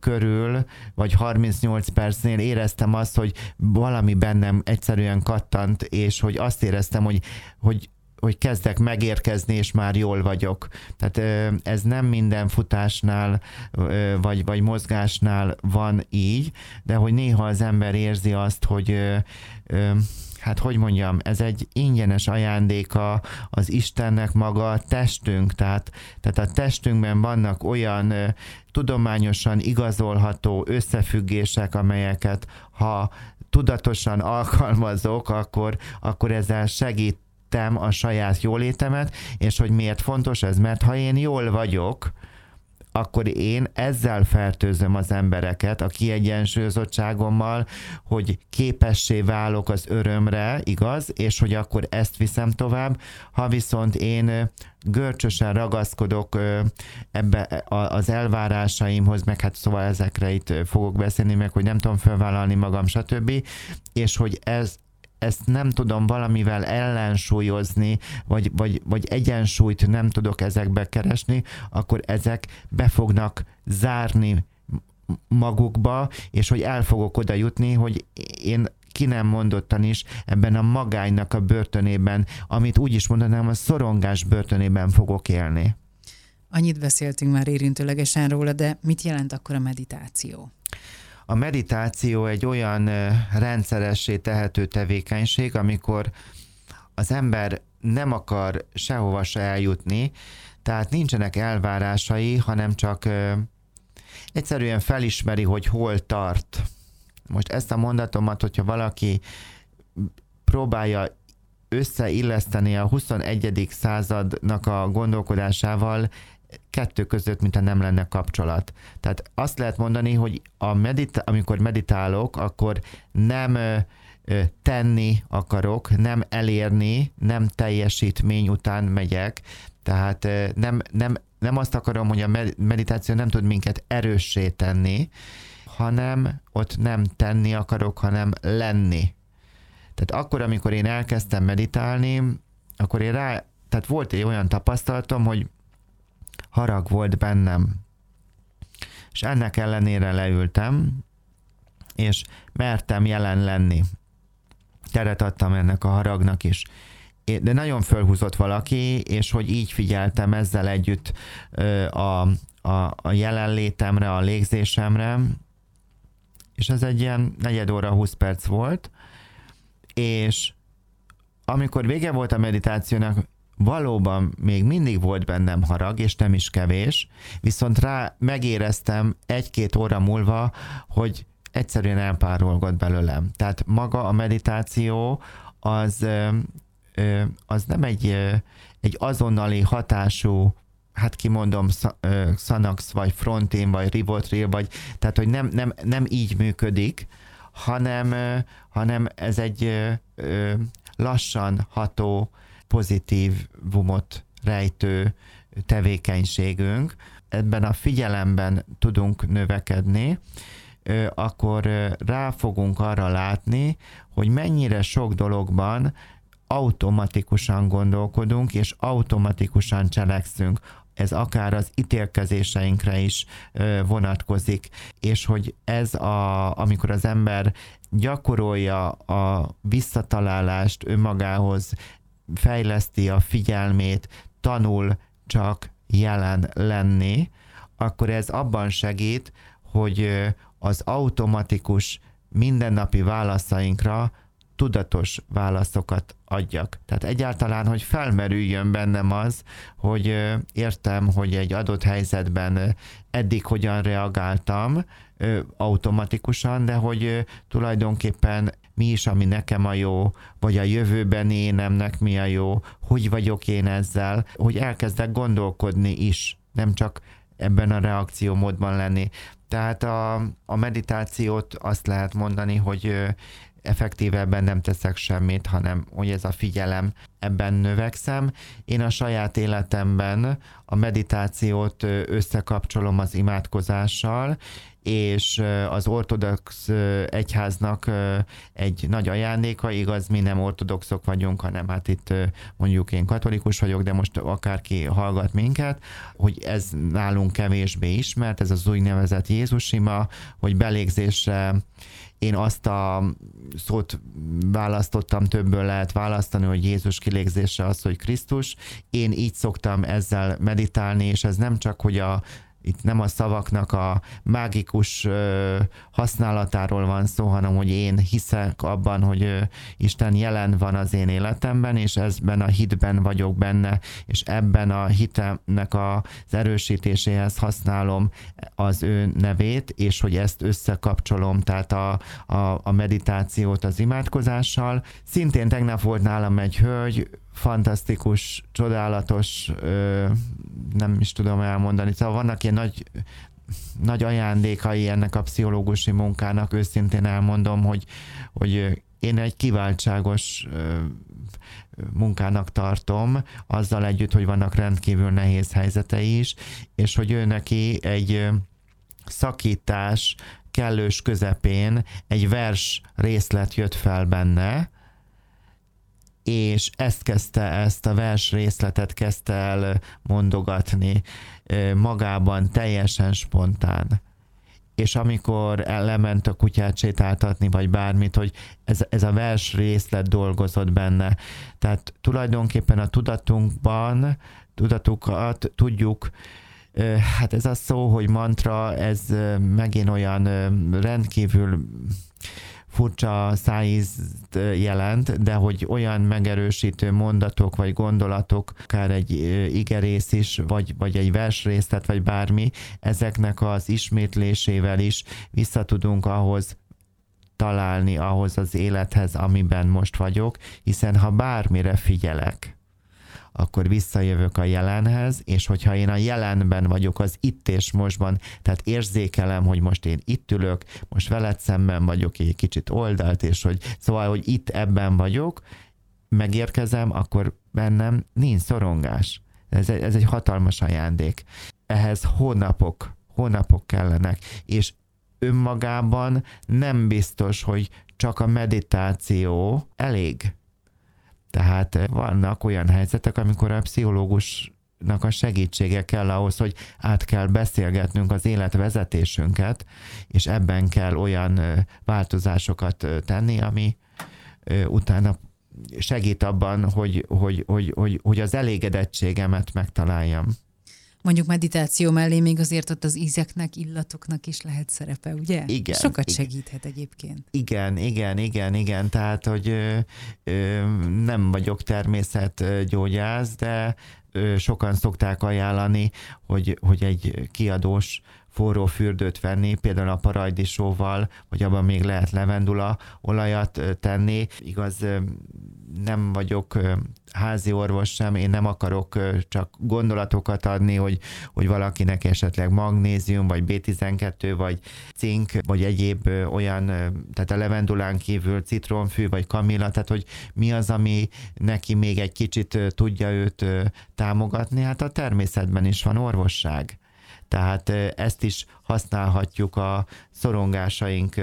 körül, vagy 38 percnél éreztem azt, hogy valami bennem egyszerűen kattant, és hogy azt éreztem, hogy, hogy hogy kezdek megérkezni, és már jól vagyok. Tehát ez nem minden futásnál, vagy, vagy mozgásnál van így, de hogy néha az ember érzi azt, hogy hát hogy mondjam, ez egy ingyenes ajándéka az Istennek maga a testünk, tehát, tehát a testünkben vannak olyan tudományosan igazolható összefüggések, amelyeket ha tudatosan alkalmazok, akkor, akkor ezzel segít a saját jólétemet, és hogy miért fontos ez, mert ha én jól vagyok, akkor én ezzel fertőzöm az embereket a kiegyensúlyozottságommal, hogy képessé válok az örömre, igaz, és hogy akkor ezt viszem tovább. Ha viszont én görcsösen ragaszkodok ebbe az elvárásaimhoz, meg hát szóval ezekre itt fogok beszélni, meg hogy nem tudom felvállalni magam, stb. És hogy ez, ezt nem tudom valamivel ellensúlyozni, vagy, vagy, vagy egyensúlyt nem tudok ezekbe keresni, akkor ezek be fognak zárni magukba, és hogy el fogok oda jutni, hogy én ki nem mondottan is ebben a magánynak a börtönében, amit úgy is mondanám, a szorongás börtönében fogok élni. Annyit beszéltünk már érintőlegesen róla, de mit jelent akkor a meditáció? A meditáció egy olyan rendszeressé tehető tevékenység, amikor az ember nem akar sehova se eljutni, tehát nincsenek elvárásai, hanem csak egyszerűen felismeri, hogy hol tart. Most ezt a mondatomat, hogyha valaki próbálja összeilleszteni a 21. századnak a gondolkodásával, kettő között, mintha nem lenne kapcsolat. Tehát azt lehet mondani, hogy a medita- amikor meditálok, akkor nem tenni akarok, nem elérni, nem teljesítmény után megyek, tehát nem, nem, nem azt akarom, hogy a meditáció nem tud minket erőssé tenni, hanem ott nem tenni akarok, hanem lenni. Tehát akkor, amikor én elkezdtem meditálni, akkor én rá, tehát volt egy olyan tapasztalatom, hogy harag volt bennem. És ennek ellenére leültem, és mertem jelen lenni. Teret adtam ennek a haragnak is. De nagyon fölhúzott valaki, és hogy így figyeltem ezzel együtt a, a, a jelenlétemre, a légzésemre, és ez egy ilyen negyed óra, 20 perc volt, és amikor vége volt a meditációnak, valóban még mindig volt bennem harag, és nem is kevés, viszont rá megéreztem egy-két óra múlva, hogy egyszerűen elpárolgott belőlem. Tehát maga a meditáció az, az nem egy, egy azonnali hatású hát kimondom, Xanax, vagy Frontin, vagy Rivotril, vagy, tehát, hogy nem, nem, nem így működik, hanem, hanem ez egy lassan ható, pozitív vumot rejtő tevékenységünk. Ebben a figyelemben tudunk növekedni, akkor rá fogunk arra látni, hogy mennyire sok dologban automatikusan gondolkodunk, és automatikusan cselekszünk. Ez akár az ítélkezéseinkre is vonatkozik, és hogy ez a, amikor az ember gyakorolja a visszatalálást önmagához, fejleszti a figyelmét, tanul csak jelen lenni, akkor ez abban segít, hogy az automatikus mindennapi válaszainkra tudatos válaszokat adjak. Tehát egyáltalán, hogy felmerüljön bennem az, hogy értem, hogy egy adott helyzetben eddig hogyan reagáltam automatikusan, de hogy tulajdonképpen mi is, ami nekem a jó, vagy a jövőben énemnek mi a jó, hogy vagyok én ezzel, hogy elkezdek gondolkodni is, nem csak ebben a reakciómódban lenni. Tehát a, a meditációt azt lehet mondani, hogy effektíve ebben nem teszek semmit, hanem hogy ez a figyelem, ebben növekszem. Én a saját életemben a meditációt összekapcsolom az imádkozással, és az ortodox egyháznak egy nagy ajándéka, igaz, mi nem ortodoxok vagyunk, hanem hát itt mondjuk én katolikus vagyok, de most akárki hallgat minket, hogy ez nálunk kevésbé ismert, ez az úgynevezett Jézusima, hogy belégzésre én azt a szót választottam, többből lehet választani, hogy Jézus kilégzése az, hogy Krisztus. Én így szoktam ezzel meditálni, és ez nem csak, hogy a itt nem a szavaknak a mágikus használatáról van szó, hanem hogy én hiszek abban, hogy Isten jelen van az én életemben, és ezben a hitben vagyok benne, és ebben a hitemnek az erősítéséhez használom az ő nevét, és hogy ezt összekapcsolom, tehát a, a, a meditációt az imádkozással. Szintén tegnap volt nálam egy hölgy, fantasztikus, csodálatos, nem is tudom elmondani. Szóval vannak ilyen nagy, nagy ajándékai ennek a pszichológusi munkának, őszintén elmondom, hogy, hogy én egy kiváltságos munkának tartom, azzal együtt, hogy vannak rendkívül nehéz helyzetei is, és hogy ő neki egy szakítás kellős közepén egy vers részlet jött fel benne, és ezt kezdte, ezt a vers részletet kezdte el mondogatni magában teljesen spontán. És amikor lement a kutyát sétáltatni, vagy bármit, hogy ez, ez a vers részlet dolgozott benne. Tehát tulajdonképpen a tudatunkban, tudatukat tudjuk Hát ez a szó, hogy mantra, ez megint olyan rendkívül furcsa szájízt jelent, de hogy olyan megerősítő mondatok vagy gondolatok, akár egy igerész is, vagy, vagy egy versrészlet, vagy bármi, ezeknek az ismétlésével is vissza tudunk ahhoz találni ahhoz az élethez, amiben most vagyok, hiszen ha bármire figyelek, akkor visszajövök a jelenhez, és hogyha én a jelenben vagyok, az itt és mostban, tehát érzékelem, hogy most én itt ülök, most veled szemben vagyok egy kicsit oldalt, és hogy szóval, hogy itt ebben vagyok, megérkezem, akkor bennem nincs szorongás. Ez egy, ez egy hatalmas ajándék. Ehhez hónapok, hónapok kellenek, és önmagában nem biztos, hogy csak a meditáció elég tehát eh, vannak olyan helyzetek, amikor a pszichológus a segítsége kell ahhoz, hogy át kell beszélgetnünk az életvezetésünket, és ebben kell olyan változásokat tenni, ami utána segít abban, hogy, hogy, hogy, hogy, hogy az elégedettségemet megtaláljam. Mondjuk meditáció mellé még azért ott az ízeknek, illatoknak is lehet szerepe, ugye? Igen. Sokat igen. segíthet egyébként. Igen, igen, igen, igen. Tehát, hogy ö, ö, nem vagyok természetgyógyász, de ö, sokan szokták ajánlani, hogy, hogy egy kiadós forró fürdőt venni, például a parajdisóval, vagy abban még lehet levendula olajat tenni. Igaz, nem vagyok házi orvos sem, én nem akarok csak gondolatokat adni, hogy, hogy valakinek esetleg magnézium, vagy B12, vagy cink, vagy egyéb olyan, tehát a levendulán kívül citronfű, vagy kamilla, tehát hogy mi az, ami neki még egy kicsit tudja őt támogatni, hát a természetben is van orvosság. Tehát ezt is használhatjuk a szorongásaink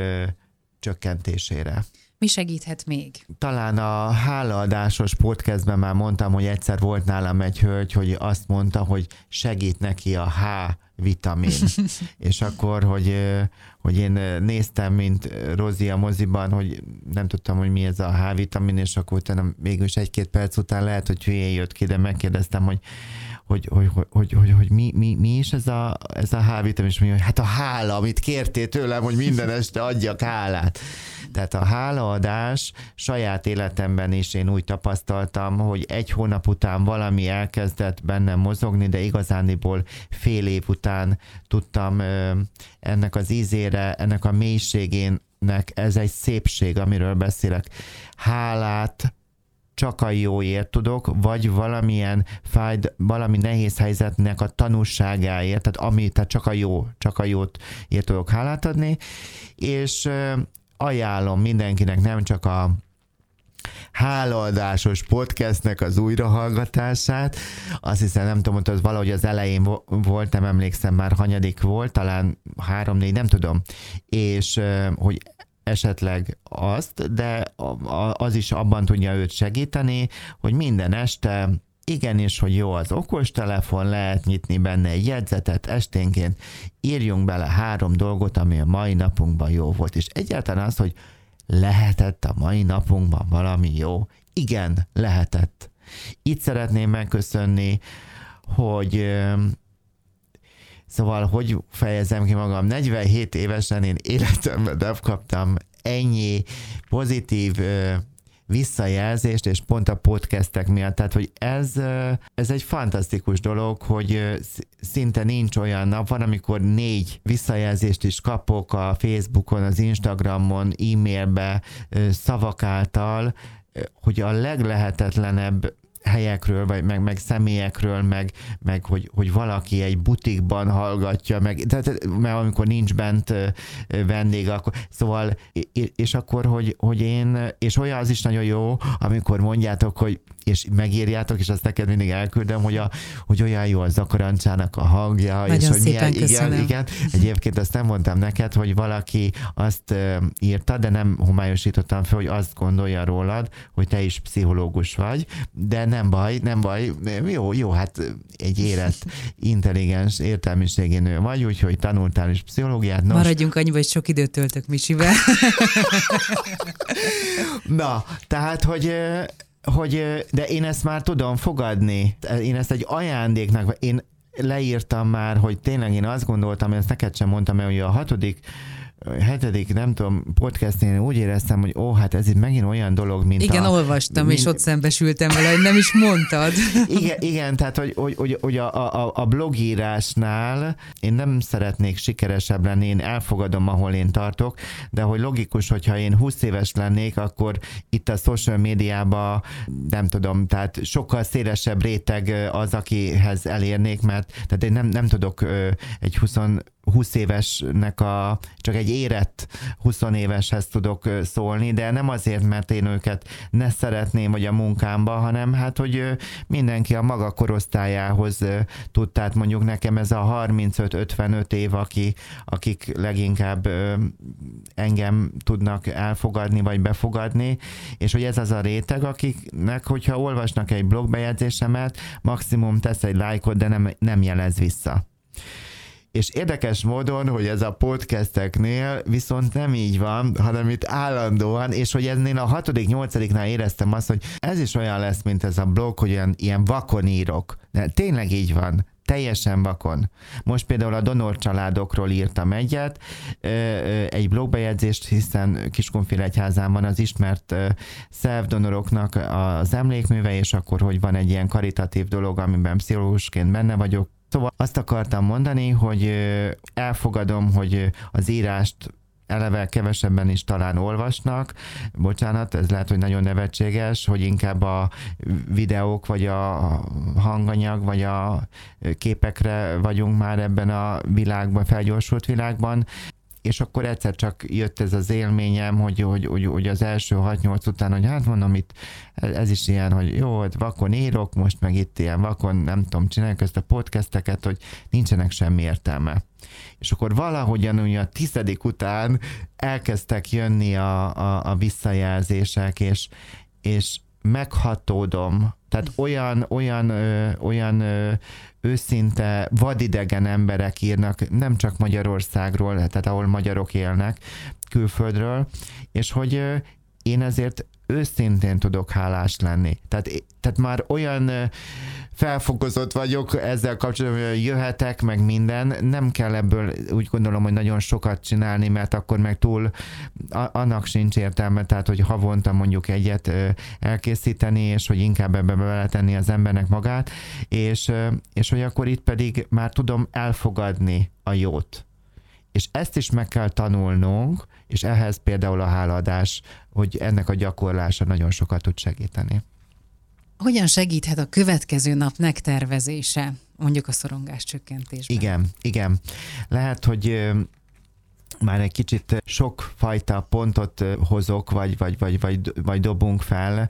csökkentésére. Mi segíthet még? Talán a hálaadásos podcastben már mondtam, hogy egyszer volt nálam egy hölgy, hogy azt mondta, hogy segít neki a H vitamin. és akkor, hogy, hogy én néztem, mint Rozi a moziban, hogy nem tudtam, hogy mi ez a H vitamin, és akkor utána mégis egy-két perc után lehet, hogy hülyén jött ki, de megkérdeztem, hogy hogy, hogy, hogy, hogy, hogy, mi, mi, mi, is ez a, ez a H-vitamin, és mondja, hogy hát a hála, amit kértél tőlem, hogy minden este adjak hálát. Tehát a hálaadás saját életemben is én úgy tapasztaltam, hogy egy hónap után valami elkezdett bennem mozogni, de igazániból fél év után tudtam ennek az ízére, ennek a mélységének, ez egy szépség, amiről beszélek. Hálát, csak a jóért tudok, vagy valamilyen fájd, valami nehéz helyzetnek a tanúságáért, tehát, ami, tehát csak a jó, csak a jót ért tudok hálát adni, és ajánlom mindenkinek nem csak a hálaadásos podcastnek az újrahallgatását. Azt hiszem, nem tudom, hogy az valahogy az elején volt, nem emlékszem már, hanyadik volt, talán három-négy, nem tudom. És hogy esetleg azt, de az is abban tudja őt segíteni, hogy minden este igenis, hogy jó az okostelefon, lehet nyitni benne egy jegyzetet esténként, írjunk bele három dolgot, ami a mai napunkban jó volt. És egyáltalán az, hogy lehetett a mai napunkban valami jó. Igen, lehetett. Itt szeretném megköszönni, hogy Szóval, hogy fejezem ki magam, 47 évesen én életemben nem kaptam ennyi pozitív visszajelzést, és pont a podcastek miatt. Tehát, hogy ez, ez egy fantasztikus dolog, hogy szinte nincs olyan nap, van, amikor négy visszajelzést is kapok a Facebookon, az Instagramon, e-mailbe, szavak által, hogy a leglehetetlenebb helyekről, vagy meg, meg személyekről, meg, meg hogy, hogy valaki egy butikban hallgatja, meg, tehát, mert amikor nincs bent vendég, akkor, szóval, és akkor, hogy, hogy én, és olyan az is nagyon jó, amikor mondjátok, hogy és megírjátok, és azt neked mindig elküldöm, hogy, a, hogy olyan jó a zakarancsának a hangja, Nagyon és hogy milyen, köszönöm. igen, igen. Egyébként azt nem mondtam neked, hogy valaki azt írta, de nem homályosítottam fel, hogy azt gondolja rólad, hogy te is pszichológus vagy, de nem baj, nem baj, jó, jó, hát egy érett, intelligens, értelmiségi nő vagy, úgyhogy tanultál is pszichológiát. Nos, Maradjunk annyiba, hogy sok időt töltök Misivel. Na, tehát, hogy hogy, de én ezt már tudom fogadni. Én ezt egy ajándéknak, én leírtam már, hogy tényleg én azt gondoltam, ezt neked sem mondtam el, hogy a hatodik hetedik, nem tudom, podcastnél úgy éreztem, hogy ó, hát ez itt megint olyan dolog, mint Igen, a, olvastam, mint, és ott szembesültem vele, hogy nem is mondtad. Igen, igen tehát, hogy, hogy, hogy, hogy a, a, a blogírásnál én nem szeretnék sikeresebb lenni, én elfogadom, ahol én tartok, de hogy logikus, hogyha én 20 éves lennék, akkor itt a social médiában, nem tudom, tehát sokkal szélesebb réteg az, akihez elérnék, mert tehát én nem, nem tudok egy 20 20 évesnek a, csak egy érett 20 éveshez tudok szólni, de nem azért, mert én őket ne szeretném, vagy a munkámba, hanem hát, hogy mindenki a maga korosztályához tud, tehát mondjuk nekem ez a 35-55 év, aki, akik leginkább engem tudnak elfogadni, vagy befogadni, és hogy ez az a réteg, akiknek, hogyha olvasnak egy blogbejegyzésemet, maximum tesz egy lájkot, de nem, nem jelez vissza. És érdekes módon, hogy ez a podcasteknél viszont nem így van, hanem itt állandóan, és hogy ennél a hatodik, nyolcadiknál éreztem azt, hogy ez is olyan lesz, mint ez a blog, hogy ilyen, ilyen vakon írok. De tényleg így van teljesen vakon. Most például a donor családokról írtam egyet, egy blogbejegyzést, hiszen Kiskunfélegyházán van az ismert szervdonoroknak az emlékműve, és akkor, hogy van egy ilyen karitatív dolog, amiben pszichológusként benne vagyok, Szóval azt akartam mondani, hogy elfogadom, hogy az írást eleve kevesebben is talán olvasnak, bocsánat, ez lehet, hogy nagyon nevetséges, hogy inkább a videók, vagy a hanganyag, vagy a képekre vagyunk már ebben a világban, felgyorsult világban, és akkor egyszer csak jött ez az élményem, hogy, hogy, hogy, hogy az első 6-8 után, hogy hát mondom, itt ez is ilyen, hogy jó, hogy vakon írok, most meg itt ilyen vakon, nem tudom, csináljuk ezt a podcasteket, hogy nincsenek semmi értelme. És akkor valahogyan ugye a tizedik után elkezdtek jönni a, a, a visszajelzések, és, és meghatódom, tehát olyan, olyan, ö, olyan ö, őszinte, vadidegen emberek írnak, nem csak Magyarországról, tehát ahol magyarok élnek, külföldről, és hogy én ezért őszintén tudok hálás lenni. Tehát, tehát már olyan felfokozott vagyok ezzel kapcsolatban, hogy jöhetek, meg minden, nem kell ebből úgy gondolom, hogy nagyon sokat csinálni, mert akkor meg túl annak sincs értelme, tehát hogy havonta mondjuk egyet elkészíteni, és hogy inkább ebbe beletenni az embernek magát, és, és hogy akkor itt pedig már tudom elfogadni a jót. És ezt is meg kell tanulnunk, és ehhez például a háladás, hogy ennek a gyakorlása nagyon sokat tud segíteni. Hogyan segíthet a következő nap megtervezése, mondjuk a szorongás csökkentésben? Igen, igen. Lehet, hogy már egy kicsit sok fajta pontot hozok, vagy, vagy, vagy, vagy, vagy dobunk fel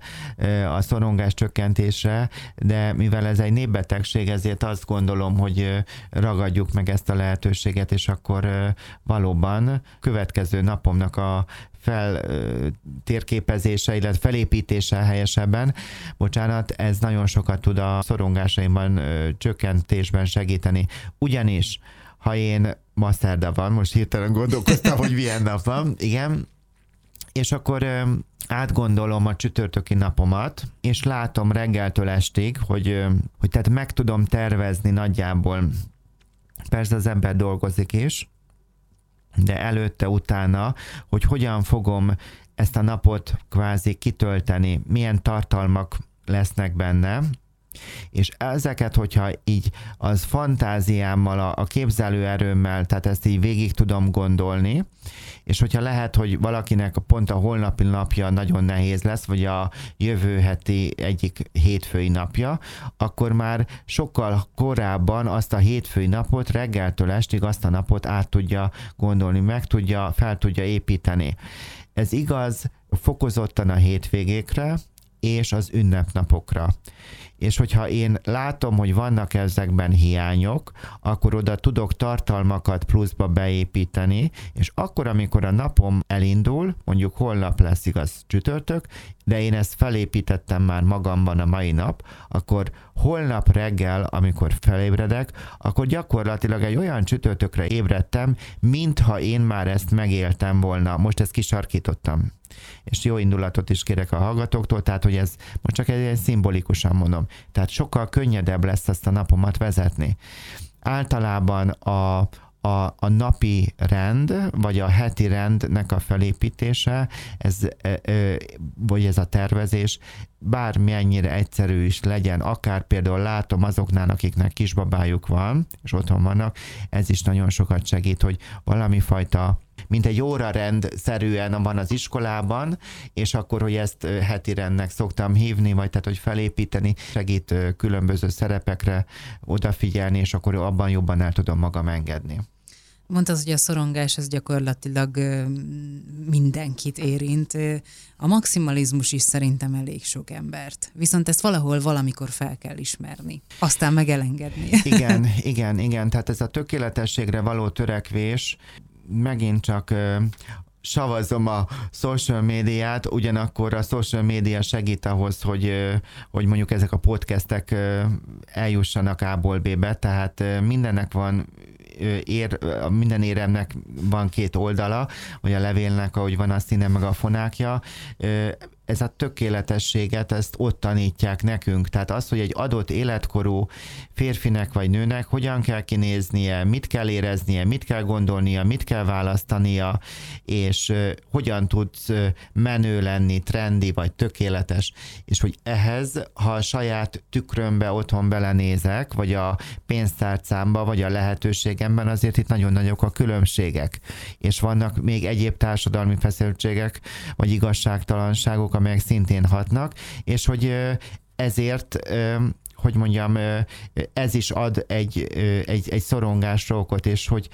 a szorongás csökkentésre, de mivel ez egy népbetegség, ezért azt gondolom, hogy ragadjuk meg ezt a lehetőséget, és akkor valóban következő napomnak a fel térképezése, illetve felépítése helyesebben, bocsánat, ez nagyon sokat tud a szorongásaimban csökkentésben segíteni. Ugyanis, ha én ma szerda van, most hirtelen gondolkoztam, hogy milyen nap van, igen, és akkor átgondolom a csütörtöki napomat, és látom reggeltől estig, hogy, hogy tehát meg tudom tervezni nagyjából, persze az ember dolgozik is, de előtte, utána, hogy hogyan fogom ezt a napot kvázi kitölteni, milyen tartalmak lesznek benne, és ezeket, hogyha így az fantáziámmal, a, képzelőerőmmel, tehát ezt így végig tudom gondolni, és hogyha lehet, hogy valakinek pont a holnapi napja nagyon nehéz lesz, vagy a jövő heti egyik hétfői napja, akkor már sokkal korábban azt a hétfői napot, reggeltől estig azt a napot át tudja gondolni, meg tudja, fel tudja építeni. Ez igaz fokozottan a hétvégékre, és az ünnepnapokra és hogyha én látom, hogy vannak ezekben hiányok, akkor oda tudok tartalmakat pluszba beépíteni, és akkor, amikor a napom elindul, mondjuk holnap lesz igaz csütörtök, de én ezt felépítettem már magamban a mai nap, akkor holnap reggel, amikor felébredek, akkor gyakorlatilag egy olyan csütörtökre ébredtem, mintha én már ezt megéltem volna. Most ezt kisarkítottam és jó indulatot is kérek a hallgatóktól, tehát hogy ez most csak egy szimbolikusan mondom. Tehát sokkal könnyedebb lesz ezt a napomat vezetni. Általában a, a, a napi rend, vagy a heti rendnek a felépítése, ez, vagy ez a tervezés, bármennyire egyszerű is legyen, akár például látom azoknál, akiknek kisbabájuk van, és otthon vannak, ez is nagyon sokat segít, hogy valami fajta mint egy órarend szerűen van az iskolában, és akkor, hogy ezt heti rendnek szoktam hívni, vagy tehát, hogy felépíteni, segít különböző szerepekre odafigyelni, és akkor abban jobban el tudom magam engedni. Mondtad, hogy a szorongás az gyakorlatilag mindenkit érint. A maximalizmus is szerintem elég sok embert. Viszont ezt valahol valamikor fel kell ismerni. Aztán meg elengedni. Igen, igen, igen. Tehát ez a tökéletességre való törekvés megint csak savazom a social médiát, ugyanakkor a social média segít ahhoz, hogy, hogy mondjuk ezek a podcastek eljussanak A-ból B-be, tehát mindennek van ér, minden éremnek van két oldala, vagy a levélnek, ahogy van a színe, meg a fonákja. Ez a tökéletességet, ezt ott tanítják nekünk. Tehát az, hogy egy adott életkorú férfinek vagy nőnek hogyan kell kinéznie, mit kell éreznie, mit kell gondolnia, mit kell választania, és hogyan tudsz menő lenni, trendi vagy tökéletes, és hogy ehhez, ha a saját tükrömbe otthon belenézek, vagy a pénztárcámba, vagy a lehetőségemben, azért itt nagyon nagyok a különbségek. És vannak még egyéb társadalmi feszültségek, vagy igazságtalanságok, amelyek szintén hatnak, és hogy ezért hogy mondjam, ez is ad egy, egy, egy szorongásra okot, és hogy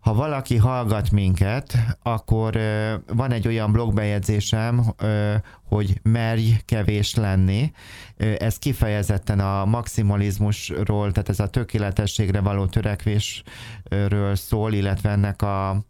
ha valaki hallgat minket, akkor van egy olyan blogbejegyzésem, hogy merj kevés lenni. Ez kifejezetten a maximalizmusról, tehát ez a tökéletességre való törekvésről szól, illetve ennek a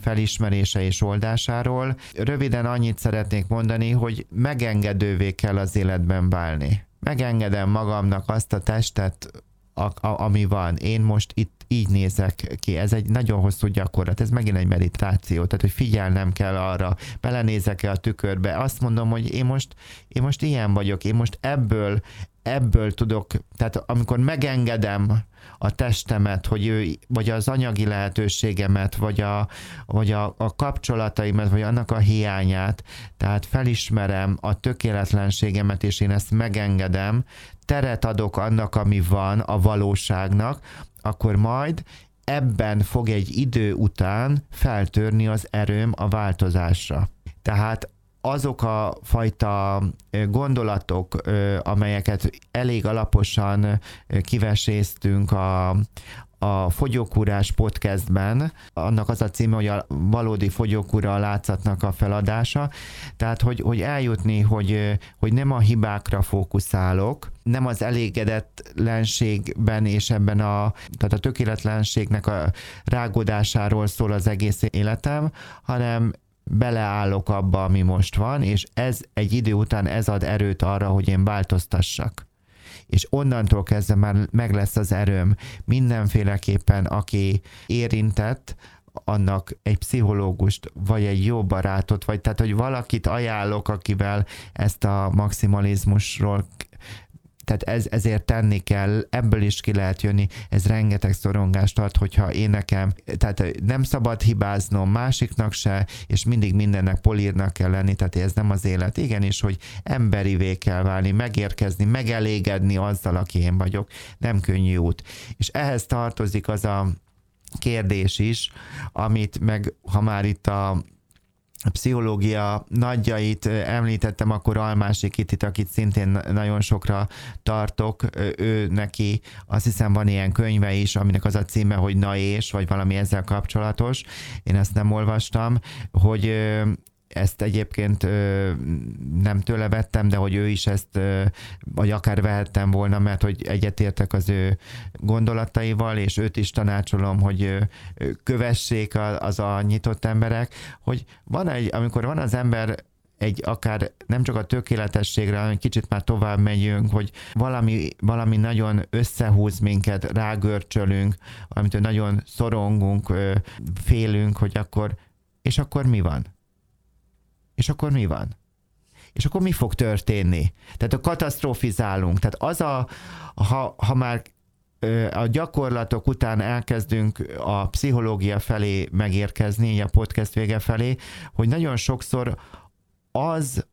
felismerése és oldásáról. Röviden annyit szeretnék mondani, hogy megengedővé kell az életben válni. Megengedem magamnak azt a testet, a, a, ami van. Én most itt így nézek ki. Ez egy nagyon hosszú gyakorlat, ez megint egy meditáció, tehát hogy figyelnem kell arra, belenézek-e a tükörbe, azt mondom, hogy én most, én most ilyen vagyok, én most ebből, ebből tudok, tehát amikor megengedem a testemet, hogy ő, vagy az anyagi lehetőségemet, vagy a, vagy a, a kapcsolataimat, vagy annak a hiányát, tehát felismerem a tökéletlenségemet, és én ezt megengedem, teret adok annak, ami van, a valóságnak, akkor majd ebben fog egy idő után feltörni az erőm a változásra. Tehát azok a fajta gondolatok, amelyeket elég alaposan kiveséztünk a, a Fogyókúrás podcastben, annak az a címe, hogy a valódi fogyókúra a látszatnak a feladása, tehát hogy, hogy eljutni, hogy, hogy nem a hibákra fókuszálok, nem az elégedetlenségben és ebben a, tehát a tökéletlenségnek a rágódásáról szól az egész életem, hanem beleállok abba, ami most van, és ez egy idő után ez ad erőt arra, hogy én változtassak. És onnantól kezdve már meg lesz az erőm. Mindenféleképpen, aki érintett, annak egy pszichológust, vagy egy jó barátot, vagy tehát, hogy valakit ajánlok, akivel ezt a maximalizmusról tehát ez, ezért tenni kell, ebből is ki lehet jönni, ez rengeteg szorongást ad, hogyha én nekem, tehát nem szabad hibáznom másiknak se, és mindig mindennek polírnak kell lenni, tehát ez nem az élet. Igenis, hogy emberivé kell válni, megérkezni, megelégedni azzal, aki én vagyok, nem könnyű út. És ehhez tartozik az a kérdés is, amit meg, ha már itt a pszichológia nagyjait említettem, akkor Almási Kitit, akit szintén nagyon sokra tartok, ő neki azt hiszem van ilyen könyve is, aminek az a címe, hogy Na és, vagy valami ezzel kapcsolatos. Én ezt nem olvastam, hogy ezt egyébként nem tőle vettem, de hogy ő is ezt, vagy akár vehettem volna, mert hogy egyetértek az ő gondolataival, és őt is tanácsolom, hogy kövessék az a nyitott emberek, hogy van egy, amikor van az ember egy akár nem csak a tökéletességre, hanem kicsit már tovább megyünk, hogy valami, valami nagyon összehúz minket, rágörcsölünk, amitől nagyon szorongunk, félünk, hogy akkor, és akkor mi van? És akkor mi van? És akkor mi fog történni? Tehát a katasztrofizálunk. Tehát az a, ha, ha már a gyakorlatok után elkezdünk a pszichológia felé megérkezni, a podcast vége felé, hogy nagyon sokszor az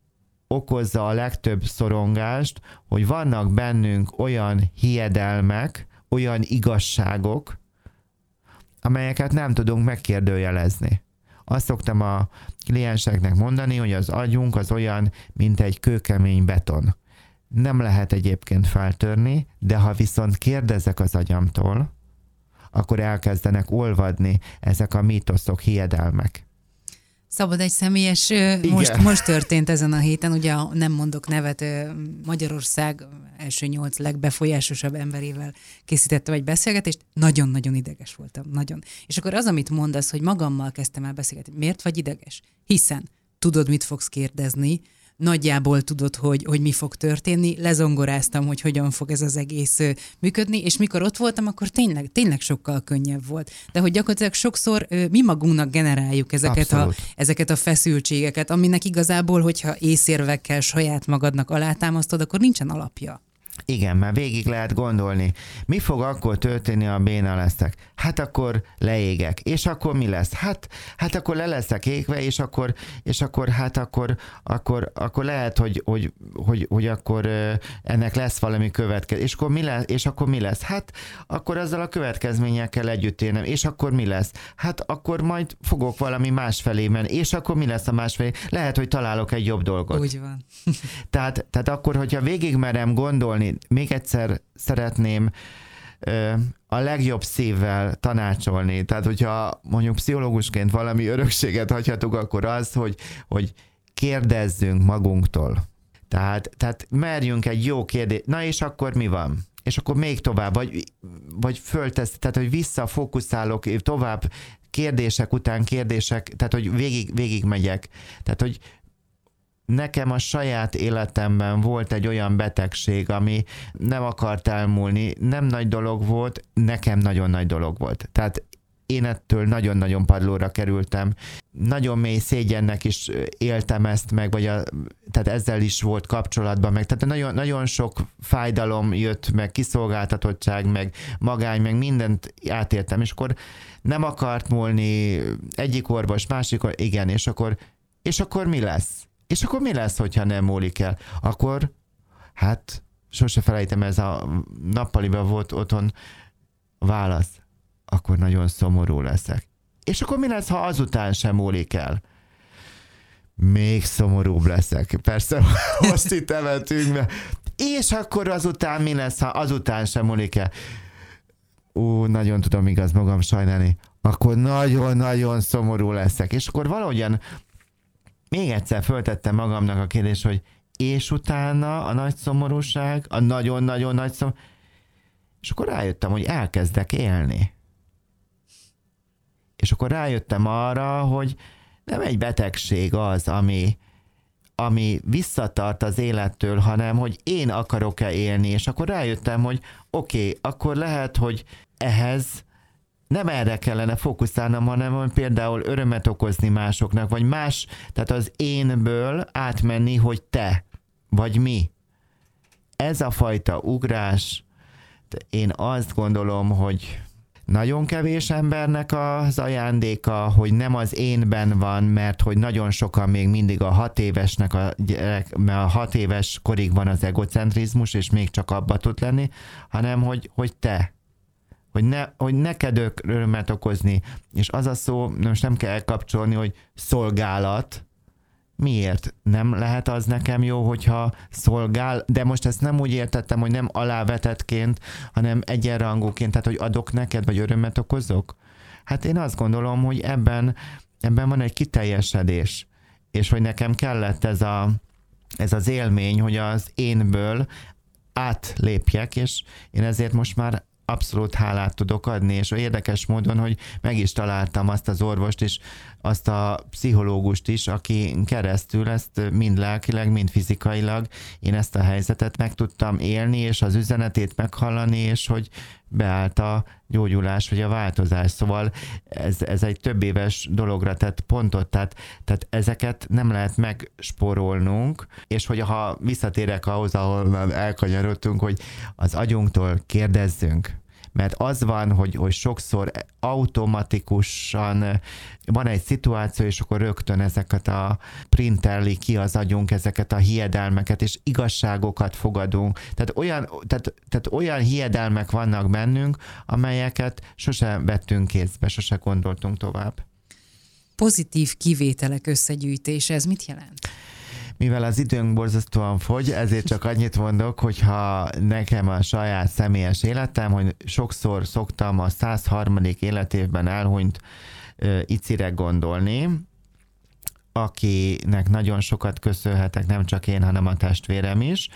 okozza a legtöbb szorongást, hogy vannak bennünk olyan hiedelmek, olyan igazságok, amelyeket nem tudunk megkérdőjelezni. Azt szoktam a klienseknek mondani, hogy az agyunk az olyan, mint egy kőkemény beton. Nem lehet egyébként feltörni, de ha viszont kérdezek az agyamtól, akkor elkezdenek olvadni ezek a mítoszok, hiedelmek. Szabad egy személyes, most, most történt ezen a héten, ugye nem mondok nevet, Magyarország első nyolc legbefolyásosabb emberével készítettem egy beszélgetést, nagyon-nagyon ideges voltam, nagyon. És akkor az, amit mondasz, hogy magammal kezdtem el beszélgetni, miért vagy ideges? Hiszen tudod, mit fogsz kérdezni, nagyjából tudod, hogy, hogy mi fog történni, lezongoráztam, hogy hogyan fog ez az egész működni, és mikor ott voltam, akkor tényleg, tényleg sokkal könnyebb volt. De hogy gyakorlatilag sokszor mi magunknak generáljuk ezeket a, ezeket a feszültségeket, aminek igazából, hogyha észérvekkel saját magadnak alátámasztod, akkor nincsen alapja. Igen, mert végig lehet gondolni, mi fog akkor történni, a béna leszek? Hát akkor leégek. És akkor mi lesz? Hát, hát akkor le leszek égve, és akkor, és akkor hát akkor, akkor, akkor lehet, hogy, hogy, hogy, hogy akkor ennek lesz valami következmény. És akkor mi lesz? És akkor mi lesz? Hát akkor azzal a következményekkel együtt élnem. És akkor mi lesz? Hát akkor majd fogok valami másfelé menni. És akkor mi lesz a másfelé? Lehet, hogy találok egy jobb dolgot. Úgy van. tehát, tehát akkor, hogyha végig merem gondolni, még egyszer szeretném a legjobb szívvel tanácsolni. Tehát, hogyha mondjuk pszichológusként valami örökséget hagyhatunk, akkor az, hogy, hogy kérdezzünk magunktól. Tehát, tehát merjünk egy jó kérdést. Na és akkor mi van? És akkor még tovább, vagy, vagy föltesz, tehát hogy visszafókuszálok, tovább kérdések után kérdések, tehát hogy végig, végig megyek. Tehát, hogy nekem a saját életemben volt egy olyan betegség, ami nem akart elmúlni, nem nagy dolog volt, nekem nagyon nagy dolog volt. Tehát én ettől nagyon-nagyon padlóra kerültem. Nagyon mély szégyennek is éltem ezt meg, vagy a, tehát ezzel is volt kapcsolatban meg. Tehát nagyon, nagyon sok fájdalom jött, meg kiszolgáltatottság, meg magány, meg mindent átértem, és akkor nem akart múlni egyik orvos, másik, igen, és akkor, és akkor mi lesz? És akkor mi lesz, hogyha nem múlik el? Akkor, hát, sose felejtem, ez a nappaliban volt otthon válasz. Akkor nagyon szomorú leszek. És akkor mi lesz, ha azután sem múlik el? Még szomorúbb leszek. Persze, most itt emeltünk be. És akkor azután mi lesz, ha azután sem múlik el? Ú, nagyon tudom igaz magam sajnálni. Akkor nagyon-nagyon szomorú leszek. És akkor valahogyan még egyszer föltettem magamnak a kérdést, hogy és utána a nagy szomorúság, a nagyon-nagyon nagy szomorúság, és akkor rájöttem, hogy elkezdek élni. És akkor rájöttem arra, hogy nem egy betegség az, ami, ami visszatart az élettől, hanem hogy én akarok-e élni, és akkor rájöttem, hogy oké, okay, akkor lehet, hogy ehhez nem erre kellene fókuszálnom, hanem például örömet okozni másoknak, vagy más, tehát az énből átmenni, hogy te, vagy mi. Ez a fajta ugrás, én azt gondolom, hogy nagyon kevés embernek az ajándéka, hogy nem az énben van, mert hogy nagyon sokan még mindig a hat évesnek a gyerek, mert a hat éves korig van az egocentrizmus, és még csak abba tud lenni, hanem hogy, hogy te, hogy, ne, hogy neked örömet okozni. És az a szó, most nem kell elkapcsolni, hogy szolgálat, miért? Nem lehet az nekem jó, hogyha szolgál, de most ezt nem úgy értettem, hogy nem alávetetként, hanem egyenrangúként, tehát hogy adok neked, vagy örömet okozok? Hát én azt gondolom, hogy ebben, ebben van egy kiteljesedés, és hogy nekem kellett ez, a, ez az élmény, hogy az énből átlépjek, és én ezért most már abszolút hálát tudok adni, és érdekes módon, hogy meg is találtam azt az orvost is, azt a pszichológust is, aki keresztül ezt mind lelkileg, mind fizikailag én ezt a helyzetet meg tudtam élni, és az üzenetét meghallani, és hogy beállt a gyógyulás, vagy a változás. Szóval ez, ez egy több éves dologra tett pontot, tehát, tehát ezeket nem lehet megspórolnunk, és hogy ha visszatérek ahhoz, ahol elkanyarodtunk, hogy az agyunktól kérdezzünk, mert az van, hogy, hogy sokszor automatikusan van egy szituáció, és akkor rögtön ezeket a printerli ki az agyunk, ezeket a hiedelmeket, és igazságokat fogadunk. Tehát olyan, tehát, tehát olyan hiedelmek vannak bennünk, amelyeket sose vettünk kézbe, sose gondoltunk tovább. Pozitív kivételek összegyűjtése, ez mit jelent? Mivel az időnk borzasztóan fogy, ezért csak annyit mondok, hogyha nekem a saját személyes életem, hogy sokszor szoktam a 103. életévben elhunyt Icire gondolni, akinek nagyon sokat köszönhetek, nem csak én, hanem a testvérem is.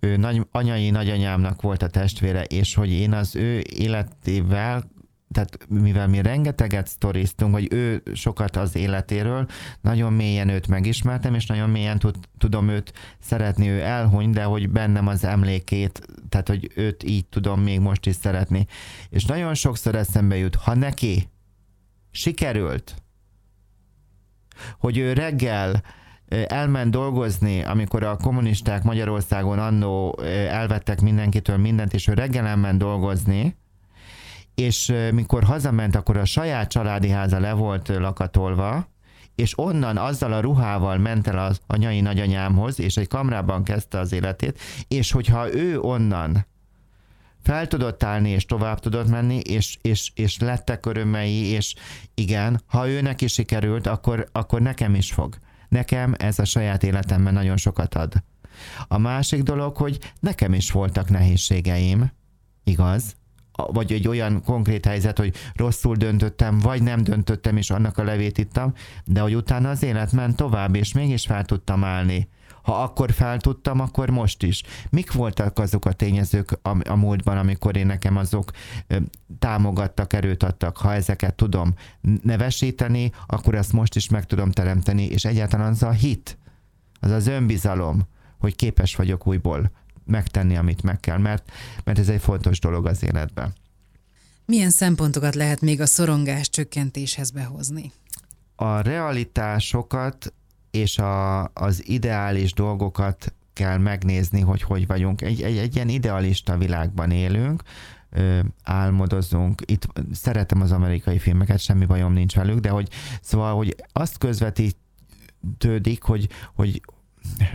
Ő nagy, anyai nagyanyámnak volt a testvére, és hogy én az ő életével tehát mivel mi rengeteget sztoriztunk, vagy ő sokat az életéről, nagyon mélyen őt megismertem, és nagyon mélyen tud, tudom őt szeretni, ő elhuny, de hogy bennem az emlékét, tehát hogy őt így tudom még most is szeretni. És nagyon sokszor eszembe jut, ha neki sikerült, hogy ő reggel elment dolgozni, amikor a kommunisták Magyarországon annó elvettek mindenkitől mindent, és ő reggel elment dolgozni, és mikor hazament, akkor a saját családi háza le volt lakatolva, és onnan azzal a ruhával ment el az anyai nagyanyámhoz, és egy kamrában kezdte az életét, és hogyha ő onnan fel tudott állni, és tovább tudott menni, és, és, és lettek örömei, és igen, ha őnek is sikerült, akkor, akkor nekem is fog. Nekem ez a saját életemben nagyon sokat ad. A másik dolog, hogy nekem is voltak nehézségeim, igaz, vagy egy olyan konkrét helyzet, hogy rosszul döntöttem, vagy nem döntöttem, és annak a levét ittam, de hogy utána az élet ment tovább, és mégis fel tudtam állni. Ha akkor fel tudtam, akkor most is. Mik voltak azok a tényezők a, a múltban, amikor én nekem azok ö, támogattak, erőt adtak? Ha ezeket tudom nevesíteni, akkor ezt most is meg tudom teremteni, és egyáltalán az a hit, az az önbizalom, hogy képes vagyok újból megtenni, amit meg kell, mert, mert ez egy fontos dolog az életben. Milyen szempontokat lehet még a szorongás csökkentéshez behozni? A realitásokat és a, az ideális dolgokat kell megnézni, hogy hogy vagyunk. Egy, egy, egy ilyen idealista világban élünk, álmodozunk. Itt szeretem az amerikai filmeket, semmi bajom nincs velük, de hogy szóval, hogy azt közvetítődik, hogy, hogy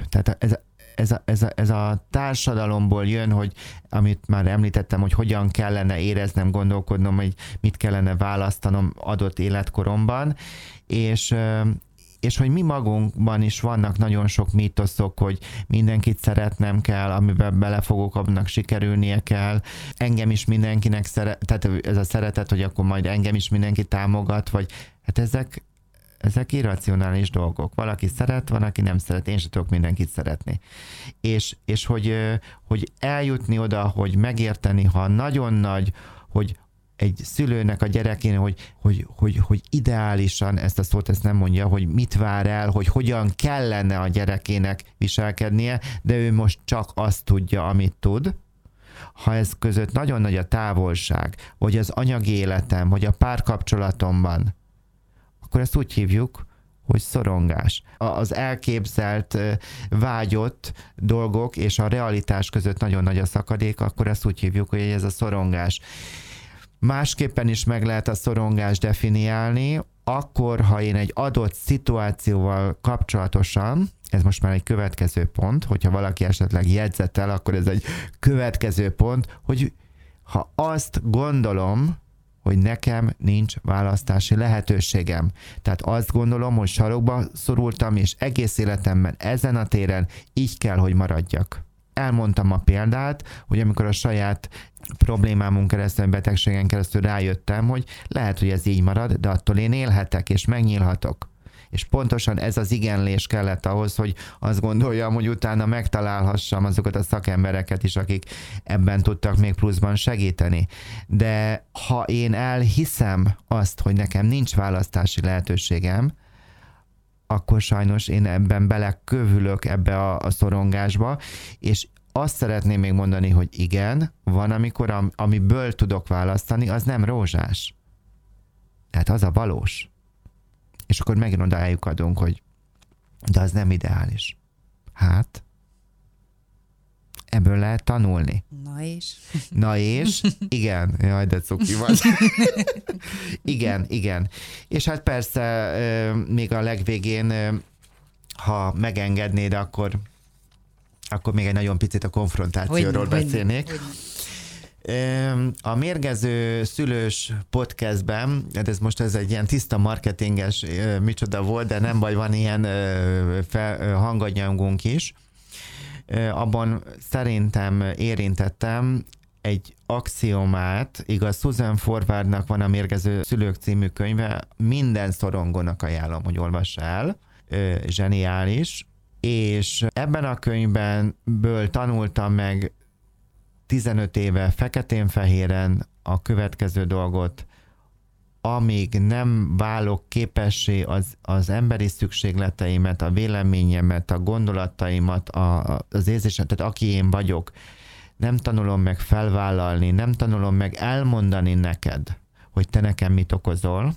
tehát ez, ez a, ez, a, ez a társadalomból jön, hogy amit már említettem, hogy hogyan kellene éreznem, gondolkodnom, hogy mit kellene választanom adott életkoromban, és és hogy mi magunkban is vannak nagyon sok mítoszok, hogy mindenkit szeretnem kell, amiben belefogok, abnak sikerülnie kell, engem is mindenkinek szeret, tehát ez a szeretet, hogy akkor majd engem is mindenki támogat, vagy hát ezek, ezek irracionális dolgok. Valaki szeret, van, aki nem szeret. Én sem tudok mindenkit szeretni. És, és hogy, hogy eljutni oda, hogy megérteni, ha nagyon nagy, hogy egy szülőnek a gyerekén, hogy, hogy, hogy, hogy ideálisan, ezt a szót ezt nem mondja, hogy mit vár el, hogy hogyan kellene a gyerekének viselkednie, de ő most csak azt tudja, amit tud, ha ez között nagyon nagy a távolság, vagy az anyagi életem, vagy a párkapcsolatomban, akkor ezt úgy hívjuk, hogy szorongás. Az elképzelt, vágyott dolgok és a realitás között nagyon nagy a szakadék, akkor ezt úgy hívjuk, hogy ez a szorongás. Másképpen is meg lehet a szorongást definiálni, akkor, ha én egy adott szituációval kapcsolatosan, ez most már egy következő pont, hogyha valaki esetleg jegyzetel, akkor ez egy következő pont, hogy ha azt gondolom, hogy nekem nincs választási lehetőségem. Tehát azt gondolom, hogy sarokba szorultam, és egész életemben ezen a téren így kell, hogy maradjak. Elmondtam a példát, hogy amikor a saját problémámon keresztül, betegségen keresztül rájöttem, hogy lehet, hogy ez így marad, de attól én élhetek és megnyílhatok. És pontosan ez az igenlés kellett ahhoz, hogy azt gondoljam, hogy utána megtalálhassam azokat a szakembereket is, akik ebben tudtak még pluszban segíteni. De ha én elhiszem azt, hogy nekem nincs választási lehetőségem, akkor sajnos én ebben belekövülök ebbe a, a szorongásba, és azt szeretném még mondani, hogy igen, van, amikor am, amiből tudok választani, az nem rózsás. Tehát az a valós. És akkor megint odájuk adunk, hogy de az nem ideális. Hát, ebből lehet tanulni. Na és? Na és? Igen. Jaj, de cuki vagy. igen, igen. És hát persze még a legvégén, ha megengednéd, akkor akkor még egy nagyon picit a konfrontációról hogy, beszélnék. Hogy, hogy. A mérgező szülős podcastben, hát ez most ez egy ilyen tiszta marketinges micsoda volt, de nem baj, van ilyen hanganyagunk is. Abban szerintem érintettem egy axiomát, igaz, Susan Forwardnak van a Mérgező Szülők című könyve, minden szorongónak ajánlom, hogy olvassa el, zseniális, és ebben a könyvben ből tanultam meg 15 éve feketén-fehéren a következő dolgot, amíg nem válok képessé az, az emberi szükségleteimet, a véleményemet, a gondolataimat, a, az érzésemet, tehát aki én vagyok, nem tanulom meg felvállalni, nem tanulom meg elmondani neked, hogy te nekem mit okozol,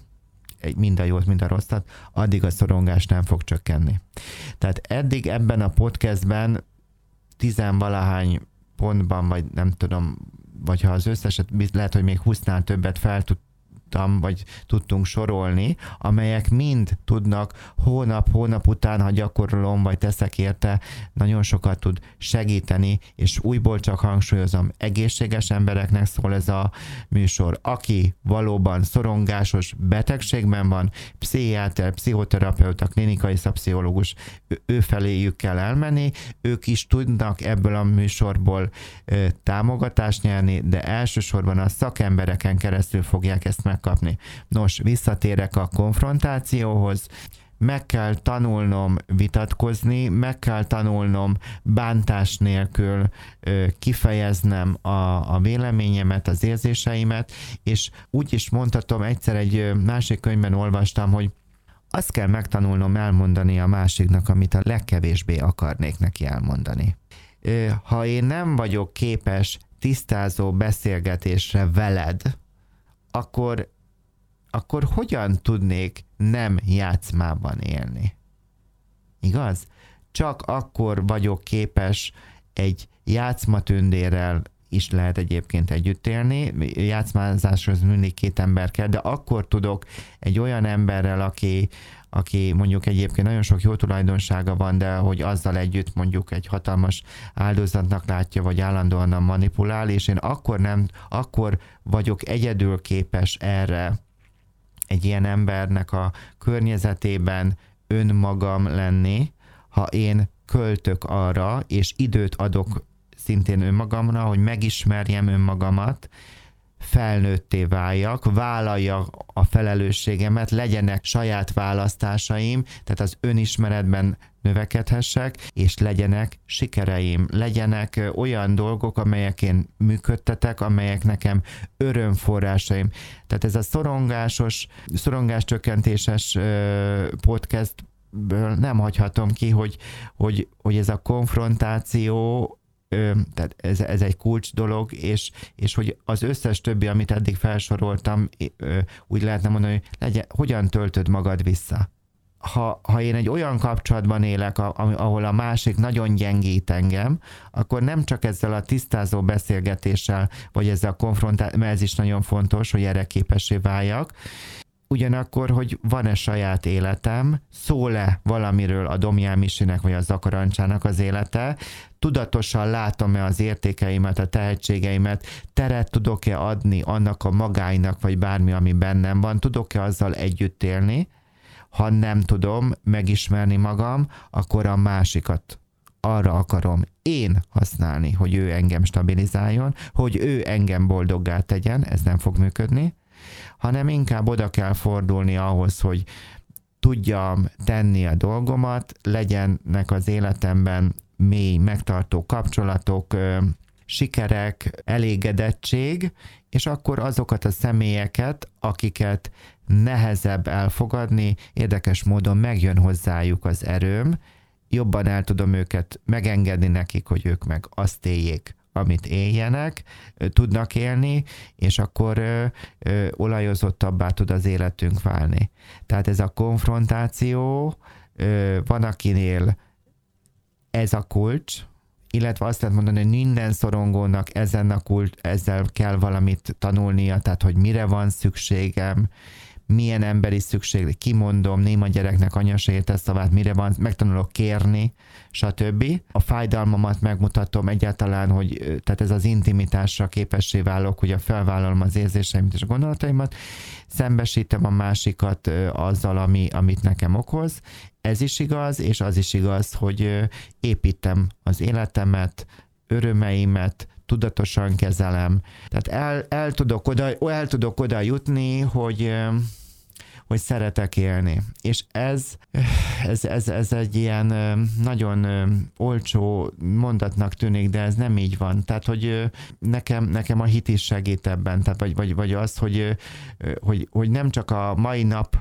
mind a jót, mind a rosszat, addig a szorongás nem fog csökkenni. Tehát eddig ebben a podcastben tizenvalahány pontban, vagy nem tudom, vagy ha az összeset, lehet, hogy még 20-nál többet fel tud, tudtam, vagy tudtunk sorolni, amelyek mind tudnak hónap, hónap után, ha gyakorolom, vagy teszek érte, nagyon sokat tud segíteni, és újból csak hangsúlyozom, egészséges embereknek szól ez a műsor. Aki valóban szorongásos betegségben van, pszichiáter, pszichoterapeuta, klinikai szapsziológus, ő feléjük kell elmenni, ők is tudnak ebből a műsorból támogatást nyerni, de elsősorban a szakembereken keresztül fogják ezt meg megkapni. Nos, visszatérek a konfrontációhoz, meg kell tanulnom vitatkozni, meg kell tanulnom bántás nélkül ö, kifejeznem a, a véleményemet, az érzéseimet, és úgy is mondhatom, egyszer egy másik könyvben olvastam, hogy azt kell megtanulnom elmondani a másiknak, amit a legkevésbé akarnék neki elmondani. Ha én nem vagyok képes tisztázó beszélgetésre veled, akkor, akkor hogyan tudnék nem játszmában élni? Igaz? Csak akkor vagyok képes egy játszmatündérrel is lehet egyébként együtt élni. Játszmázáshoz mindig két ember kell, de akkor tudok egy olyan emberrel, aki, aki mondjuk egyébként nagyon sok jó tulajdonsága van, de hogy azzal együtt mondjuk egy hatalmas áldozatnak látja, vagy állandóan manipulál, és én akkor nem, akkor vagyok egyedül képes erre egy ilyen embernek a környezetében önmagam lenni, ha én költök arra, és időt adok szintén önmagamra, hogy megismerjem önmagamat, felnőtté váljak, vállalja a felelősségemet, legyenek saját választásaim, tehát az önismeretben növekedhessek, és legyenek sikereim, legyenek olyan dolgok, amelyek én működtetek, amelyek nekem örömforrásaim. Tehát ez a szorongásos, szorongás csökkentéses podcast nem hagyhatom ki, hogy, hogy, hogy ez a konfrontáció tehát ez, ez egy kulcs dolog, és, és hogy az összes többi, amit eddig felsoroltam, úgy lehetne mondani, hogy legyen, hogyan töltöd magad vissza. Ha, ha én egy olyan kapcsolatban élek, ahol a másik nagyon gyengít engem, akkor nem csak ezzel a tisztázó beszélgetéssel, vagy ezzel a konfrontációval, mert ez is nagyon fontos, hogy erre képessé váljak, ugyanakkor, hogy van-e saját életem, szól-e valamiről a Domján vagy a Zakarancsának az élete, tudatosan látom-e az értékeimet, a tehetségeimet, teret tudok-e adni annak a magáinak, vagy bármi, ami bennem van, tudok-e azzal együtt élni, ha nem tudom megismerni magam, akkor a másikat arra akarom én használni, hogy ő engem stabilizáljon, hogy ő engem boldoggá tegyen, ez nem fog működni, hanem inkább oda kell fordulni ahhoz, hogy tudjam tenni a dolgomat, legyenek az életemben mély, megtartó kapcsolatok, sikerek, elégedettség, és akkor azokat a személyeket, akiket nehezebb elfogadni, érdekes módon megjön hozzájuk az erőm, jobban el tudom őket megengedni nekik, hogy ők meg azt éljék, amit éljenek, tudnak élni, és akkor olajozottabbá tud az életünk válni. Tehát ez a konfrontáció, van akinél ez a kulcs, illetve azt lehet mondani, hogy minden szorongónak ezen a kulcs, ezzel kell valamit tanulnia, tehát hogy mire van szükségem, milyen emberi szükség, kimondom, néma gyereknek anya se érte szavát, mire van, megtanulok kérni, stb. A fájdalmamat megmutatom egyáltalán, hogy tehát ez az intimitásra képessé válok, hogy a felvállalom az érzéseimet és a gondolataimat, szembesítem a másikat azzal, ami, amit nekem okoz. Ez is igaz, és az is igaz, hogy építem az életemet, örömeimet, tudatosan kezelem. Tehát el, el, tudok oda, el tudok oda jutni, hogy hogy szeretek élni. És ez, ez, ez, ez egy ilyen nagyon olcsó mondatnak tűnik, de ez nem így van. Tehát, hogy nekem, nekem a hit is segít ebben, tehát, vagy, vagy, vagy az, hogy, hogy, hogy nem csak a mai nap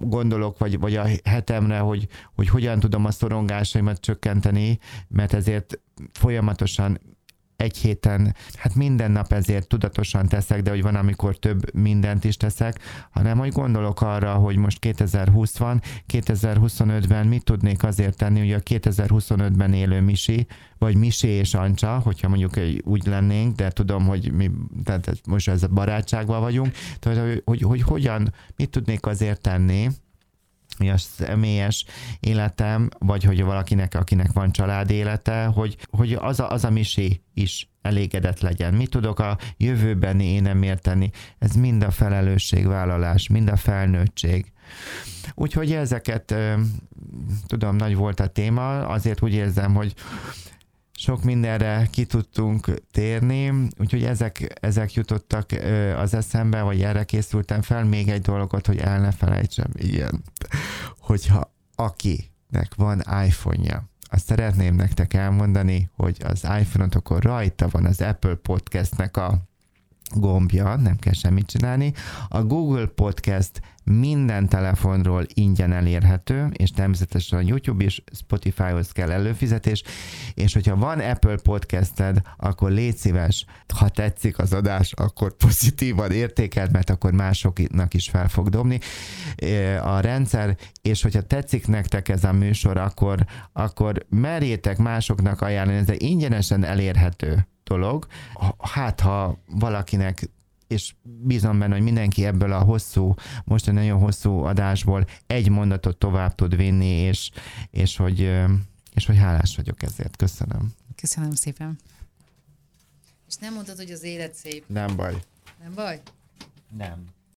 gondolok, vagy, vagy a hetemre, hogy, hogy hogyan tudom a szorongásaimat csökkenteni, mert ezért folyamatosan egy héten, hát minden nap ezért tudatosan teszek, de hogy van, amikor több mindent is teszek, hanem hogy gondolok arra, hogy most 2020 van, 2025-ben mit tudnék azért tenni, hogy a 2025-ben élő Misi, vagy Misi és Ancsa, hogyha mondjuk úgy lennénk, de tudom, hogy mi, tehát most ez a barátságban vagyunk, tehát hogy, hogy, hogy hogyan, mit tudnék azért tenni, mi a személyes életem, vagy hogy valakinek, akinek van család élete, hogy, hogy az, a, az a misi is elégedett legyen. Mit tudok a jövőbeni énem érteni? Ez mind a felelősségvállalás, mind a felnőttség. Úgyhogy ezeket, tudom, nagy volt a téma, azért úgy érzem, hogy sok mindenre ki tudtunk térni, úgyhogy ezek, ezek jutottak az eszembe, vagy erre készültem fel. Még egy dolgot, hogy el ne felejtsem, igen, hogyha akinek van iPhone-ja, azt szeretném nektek elmondani, hogy az iPhone-otokon rajta van az Apple Podcast-nek a gombja, nem kell semmit csinálni. A Google Podcast minden telefonról ingyen elérhető, és természetesen a YouTube is, Spotify-hoz kell előfizetés, és hogyha van Apple podcasted, akkor légy szíves, ha tetszik az adás, akkor pozitívan értékelt, mert akkor másoknak is fel fog dobni a rendszer, és hogyha tetszik nektek ez a műsor, akkor, akkor merjétek másoknak ajánlani, ez ingyenesen elérhető dolog. Hát, ha valakinek és bízom benne, hogy mindenki ebből a hosszú, most egy nagyon hosszú adásból egy mondatot tovább tud vinni, és, és, hogy, és hogy hálás vagyok ezért. Köszönöm. Köszönöm szépen. És nem mondtad, hogy az élet szép. Nem baj. Nem baj? Nem.